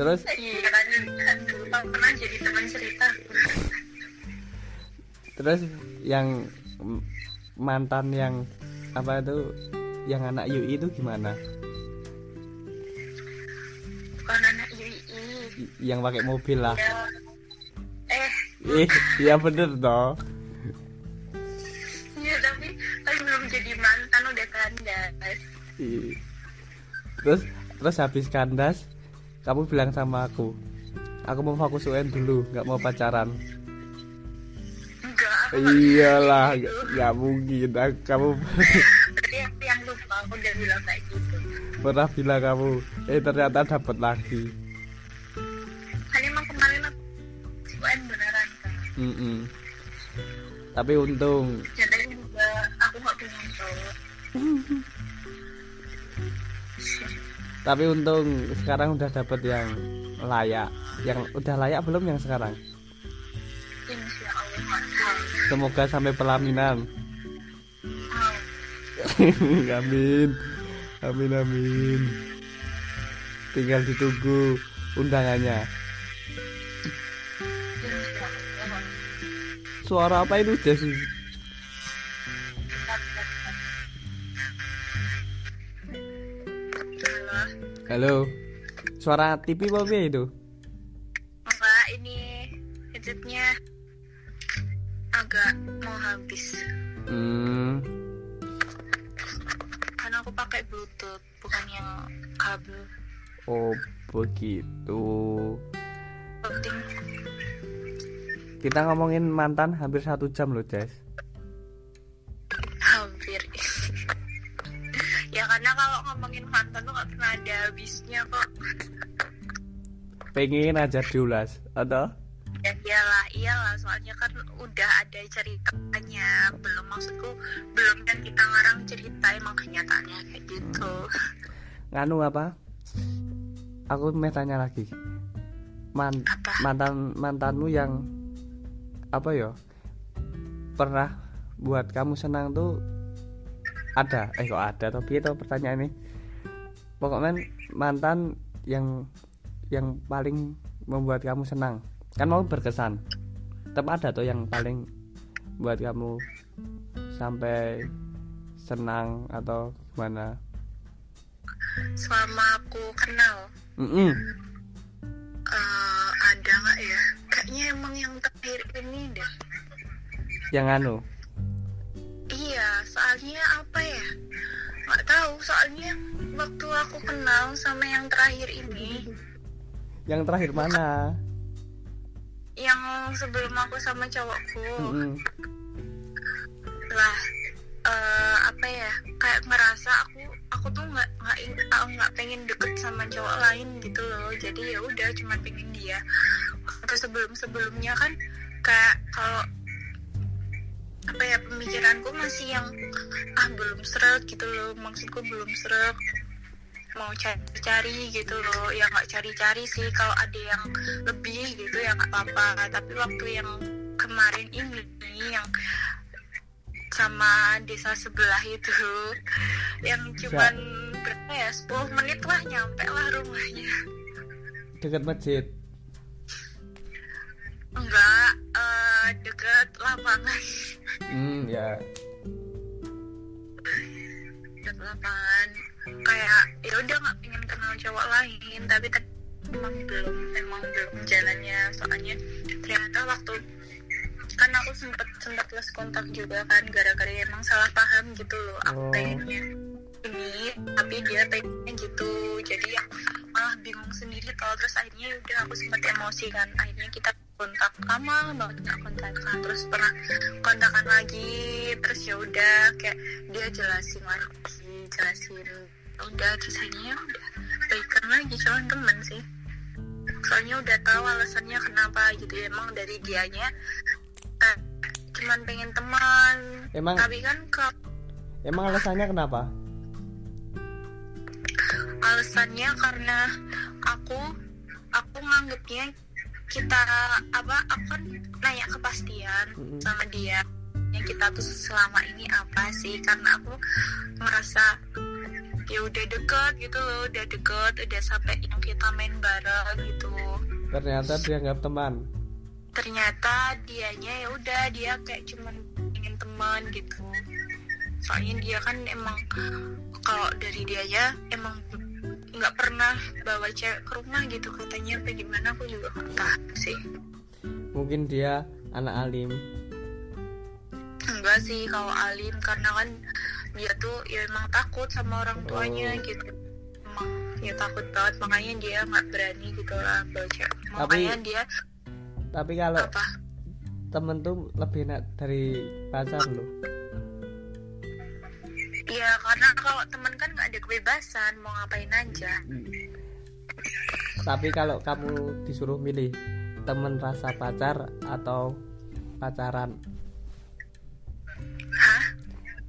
terus? Iya kan. Pernah jadi teman cerita. Terus yang mantan yang apa itu yang anak UI itu gimana? Bukan anak UI yang pakai mobil lah. Ya eh. Ih iya bener toh Ih. terus terus habis kandas kamu bilang sama aku aku mau fokus UN dulu nggak mau pacaran. Enggak iyalah gitu. nggak mungkin. Aku- kamu yang lupa aku udah bilang kayak gitu. Pernah bilang kamu eh ternyata dapat lagi. Kan emang kemarin aku UN beneran kan? Mm-mm. tapi untung. Jadinya juga aku nggak punya cowok tapi untung sekarang udah dapet yang layak. Yang udah layak belum yang sekarang? Semoga sampai pelaminan. Amin. Amin. Amin tinggal ditunggu undangannya. Suara apa itu Jess Halo. Suara TV apa itu? Mbak ini headsetnya? Agak mau habis. Hmm. Karena aku pakai bluetooth bukan yang kabel. Oh begitu. Penting. Kita ngomongin mantan hampir satu jam loh Jess. Hampir. Ya karena kalau ngomongin mantan ada habisnya kok. Pengen aja diulas atau? Ya iyalah iyalah soalnya kan udah ada ceritanya. Belum maksudku belum kan kita ngarang cerita emang kenyataannya kayak gitu. Nganu apa? Aku mau tanya lagi. Man, apa? mantan mantanmu yang apa ya pernah buat kamu senang tuh ada? Eh kok ada? Tapi itu pertanyaan ini pokoknya mantan yang yang paling membuat kamu senang. Kan mau berkesan. Tetap ada tuh yang paling buat kamu sampai senang atau gimana? Selama aku kenal. Mm-mm. eh, ada nggak ya? Kayaknya emang yang terakhir ini deh. Yang anu? Iya soalnya apa ya? Nggak tahu soalnya waktu aku kenal sama yang terakhir ini. Yang terakhir mana? Yang sebelum aku sama cowokku. Mm-mm. lah eh, apa ya kayak ngerasa aku aku tuh nggak nggak aku nggak pengen deket sama cowok lain gitu loh. Jadi ya udah cuma pengen dia. Waktu sebelum sebelumnya kan kayak kalau apa ya pemikiranku masih yang ah belum seret gitu loh. Maksudku belum seret mau cari-cari gitu loh. Ya nggak cari-cari sih. Kalau ada yang lebih gitu ya nggak apa-apa. Tapi waktu yang kemarin ini yang sama desa sebelah itu yang cuman berapa ya 10 menit lah nyampe lah rumahnya. Dekat masjid? Enggak eh, deket lapangan. Hmm ya. Deket lapangan kayak ya udah nggak pengen kenal cowok lain tapi emang belum emang belum jalannya. Soalnya ternyata waktu kan aku sempet sempet lost kontak juga kan gara-gara emang salah paham gitu loh. Aku Oh. pengennya ini tapi dia pengennya gitu. Jadi ya malah bingung sendiri tau. Terus akhirnya ya udah aku sempet emosi kan. Akhirnya kita kontak lama banget nggak kontakan terus pernah kontakan lagi. Terus ya udah kayak dia jelasin lagi jelasin udah terus akhirnya ya udah baikan lagi cuman temen sih. Soalnya udah tahu alasannya kenapa gitu. Emang dari dianya eh, cuman pengen teman. Emang tapi kan kalau emang alasannya kenapa? Alasannya karena aku aku nganggepnya kita apa aku kan nanya kepastian Mm-mm. sama dia yang kita tuh selama ini apa sih? Karena aku merasa ya udah deket gitu loh udah deket udah sampai yang kita main bareng gitu. Ternyata dianggap teman. Ternyata dianya ya udah dia kayak cuman ingin teman gitu. Soalnya dia kan emang kalau dari dia ya emang nggak pernah bawa cewek ke rumah gitu katanya. Apa gimana aku juga nggak tahu sih. Mungkin dia anak alim enggak sih kalau alim karena kan dia tuh ya emang takut sama orang tuanya Oh. gitu. Emang ya takut banget makanya dia nggak berani gitu lah bawa cewek Tapi- makanya dia tapi kalau apa? temen tuh lebih enak dari pacar loh ya karena kalau teman kan nggak ada kebebasan mau ngapain aja. Tapi kalau kamu disuruh milih temen rasa pacar atau pacaran hah?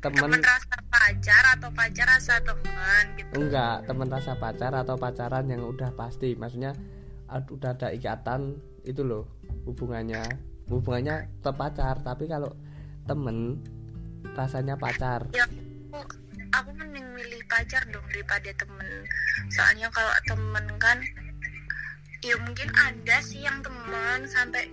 Temen temen rasa pacar atau pacar rasa teman gitu. Enggak temen rasa pacar atau pacaran yang udah pasti. Maksudnya udah ada ikatan itu loh hubungannya. Hubungannya tetap pacar tapi kalau temen rasanya pacar. Ya aku, aku mending milih pacar dong daripada temen. Soalnya kalau temen kan ya mungkin ada sih yang teman sampai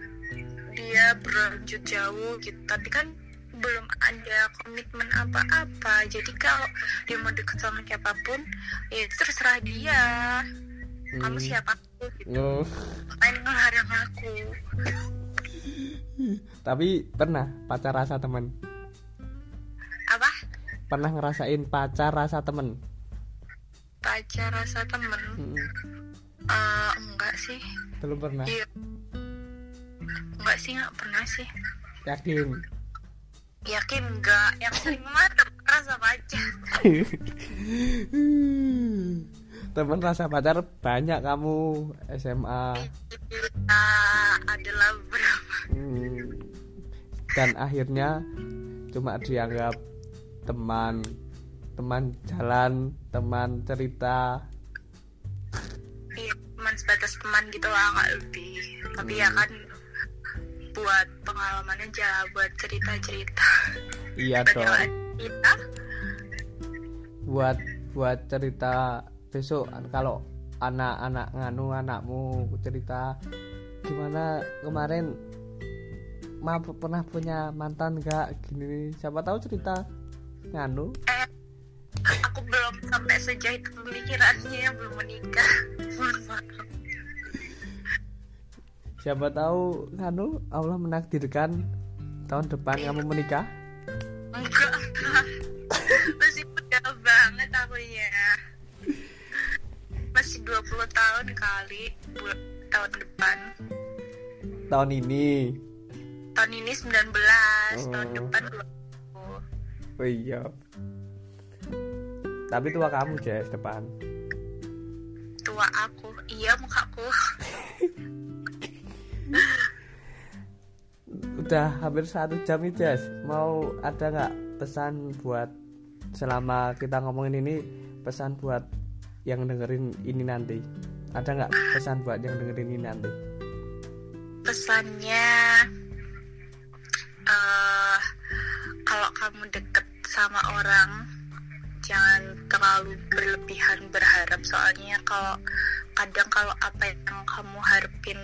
dia berlanjut jauh gitu. Tapi kan belum ada komitmen apa-apa. Jadi kalau dia mau deket sama siapa pun ya terserah dia. Kamu Hmm. siapa aku gitu. Oh, main ngelarang aku? Tapi pernah pacar rasa temen? Apa? Pernah ngerasain pacar rasa temen? Pacar rasa temen? Mm-mm. Eh, enggak sih. Belum pernah? Iya. Enggak sih, enggak pernah sih. yakin Yakin enggak? Yang sering mah temen rasa pacar. temen rasa pacar banyak kamu SMA Kita adalah berapa? Hmm. dan akhirnya cuma dianggap teman teman jalan teman cerita Iya, teman sebatas teman gitu lah, enggak lebih. Tapi ya kan buat pengalaman aja, buat cerita-cerita. iya Banyak dong Kita buat buat cerita besok kalau anak-anak nganu anakmu cerita gimana kemarin ma pernah punya mantan gak gini siapa tahu cerita nganu eh, aku belum sampai sejauh itu pemikirannya belum menikah. Mohon maaf. Siapa tahu nganu Allah menakdirkan tahun depan kamu menikah Enggak. Masih muda banget aku ya. Masih 20 tahun kali tahun depan. tahun ini Tahun ini 19, tahun Oh. depan 20. oh iya tapi tua kamu Jess depan Tua aku. Iya mukaku. udah hampir satu jam nih Jess mau ada nggak pesan buat selama kita ngomongin ini pesan buat yang dengerin ini nanti? Ada nggak pesan buat yang dengerin ini nanti? Pesannya eh kalau kamu deket sama orang jangan terlalu berlebihan berharap. Soalnya kalau kadang kalau apa yang kamu harapin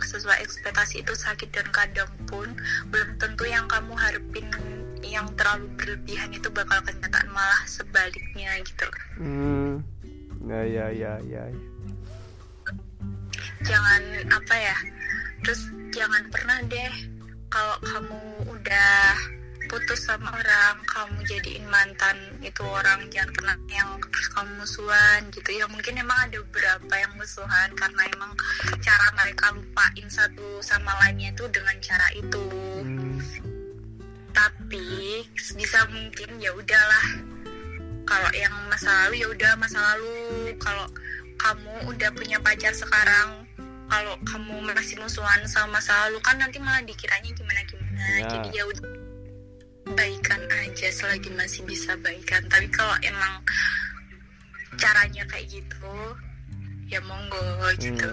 sesuai ekspektasi itu sakit dan kadang pun belum tentu yang kamu harapin yang terlalu berlebihan itu bakal kenyataan malah sebaliknya gitu hmm ya ya ya ya ya. jangan apa ya terus jangan pernah deh kalau kamu udah putus sama orang kamu jadiin mantan itu orang jangan pernah yang terus kamu musuhan gitu. Ya mungkin emang ada beberapa yang musuhan karena emang cara mereka lupain satu sama lainnya itu dengan cara itu. Hmm, tapi bisa mungkin ya udahlah. Kalau yang masa lalu ya udah masa lalu. Kalau kamu udah punya pacar sekarang kalau kamu masih musuhan sama masa lalu kan nanti malah dikiranya gimana gimana Ya. jadi ya udah baikan aja selagi masih bisa baikan. Tapi kalau emang caranya kayak gitu ya monggo gitu.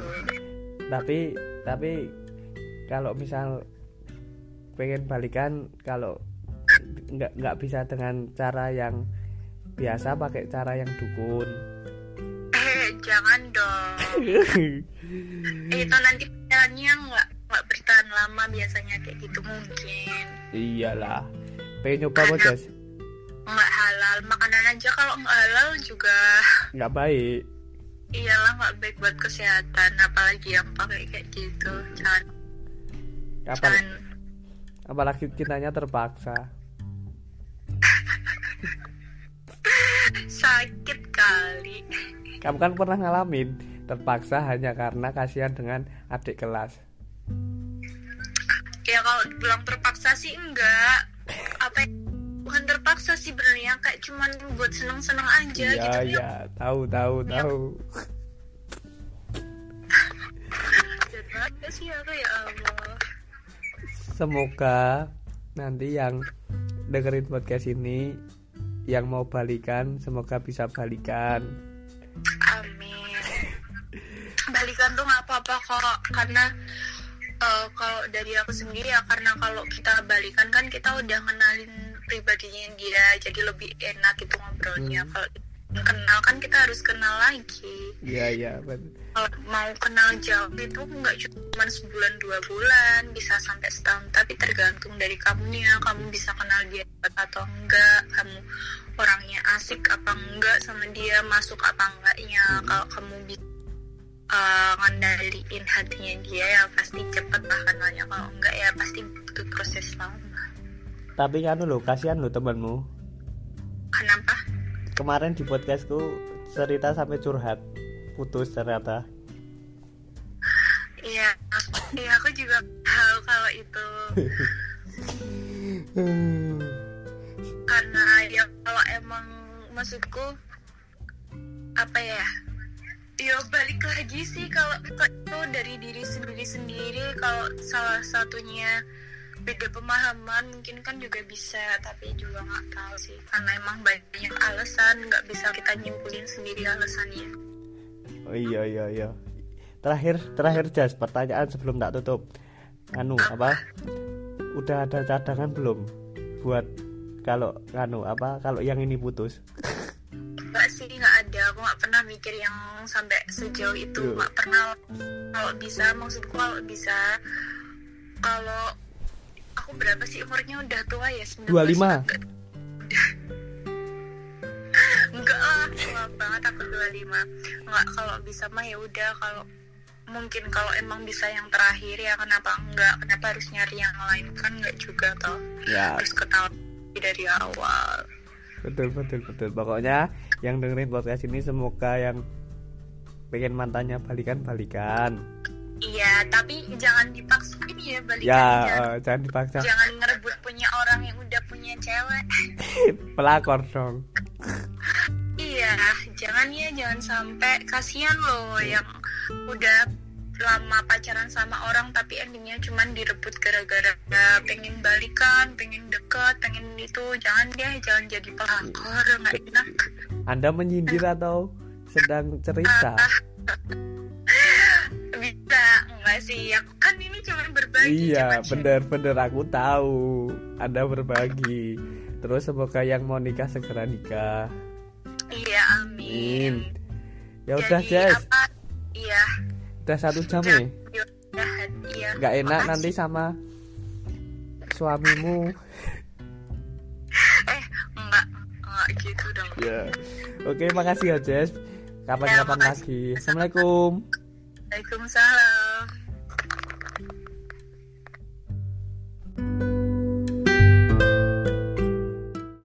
Tapi tapi kalau misal pengen balikan kalau nggak nggak bisa dengan cara yang biasa pakai cara yang dukun. Eh jangan dong. Itu nanti pacarannya nggak nggak bertahan lama biasanya kayak gitu mungkin. Iyalah pengen nyoba Jas nggak halal. Makanan aja kalau nggak halal juga. Nggak baik. Iyalah nggak baik buat kesehatan. Apalagi yang pakai kayak gitu. Jangan. Apal jangan. apalagi kitanya terpaksa. Sakit kali. Kamu kan pernah ngalamin terpaksa hanya karena kasihan dengan adik kelas. Ya kalau dibilang terpaksa sih enggak apa ya, bukan terpaksa sih benernya kayak cuman buat seneng-seneng aja iya gitu iya. tahu tahu tahu. Sih aku ya Allah. Semoga nanti yang dengerin podcast ini yang mau balikan semoga bisa balikan. Amin. Balikan tuh nggak apa-apa kok karena eh, kalau dari aku sendiri ya karena kalau kita balikan kan kita udah kenalin pribadinya dia jadi lebih enak gitu ngobrolnya. Hmm. kalau kenal kan kita harus kenal lagi. Iya iya betul. Kalau mau kenal jauh itu nggak cuma sebulan dua bulan bisa sampai setahun. Tapi tergantung dari kamunya kamu bisa kenal dia atau enggak kamu orangnya asik apa enggak sama dia masuk apa enggaknya Hmm. kalau kamu bisa uh, ngendaliin hatinya dia ya pasti cepet lah kenalnya. Kalau enggak ya pasti butuh proses lama. Tapi kan lo kasihan lo temanmu. Kenapa? Kemarin di podcastku cerita sampai curhat. Putus ternyata. Iya iya aku juga tahu kalau itu. Karena ya kalau emang maksudku apa ya ya balik lagi sih kalau itu dari diri sendiri sendiri. Kalau salah satunya beda pemahaman mungkin kan juga bisa tapi juga nggak tahu sih. Karena emang banyak alasan nggak bisa kita nyimpulin sendiri alasannya. Oh iya iya iya. Terakhir terakhir Jas pertanyaan sebelum tak tutup. Anu apa? udah ada cadangan belum? Buat kalau anu apa? Kalau yang ini putus Enggak sih nggak ada. Aku nggak pernah mikir yang sampai sejauh itu. Yo. nggak pernah. Kalau bisa maksudku kalau bisa kalau aku berapa sih umurnya? Udah tua ya 19 25. enggak enggak lah tua banget aku 25 enggak kalau bisa mah ya udah. Kalau mungkin kalau emang bisa yang terakhir ya kenapa enggak? Kenapa harus nyari yang lain? Kan enggak juga toh. Ya. Harus ketahui dari awal. Betul betul betul. Pokoknya yang dengerin podcast ini semoga yang pengen mantannya balikan balikan Iya, tapi jangan dipaksain ya balikan. ya jangan, eh, jangan dipaksa jangan ngerebut punya orang yang udah punya cewek. pelakor dong iya, jangan ya, jangan sampai kasihan loh yang udah lama pacaran sama orang tapi endingnya cuman direbut gara-gara pengen balikan, pengen deket, pengen itu. Jangan deh, jangan jadi pelakor, nggak enak. Anda menyindir atau sedang cerita Bisa, enggak sih? Aku kan ini cuma berbagi. iya cuman bener bener aku tahu anda berbagi terus semoga yang mau nikah segera nikah Iya, amin. Amin. ya udah Jess? Iya. udah satu jam nih Jahat, iya. nggak enak Makasih. nanti sama suamimu gitu dong. ya. Oke makasih ya Jess. Kapan-kapan Ya, lagi. Assalamualaikum. Waalaikumsalam.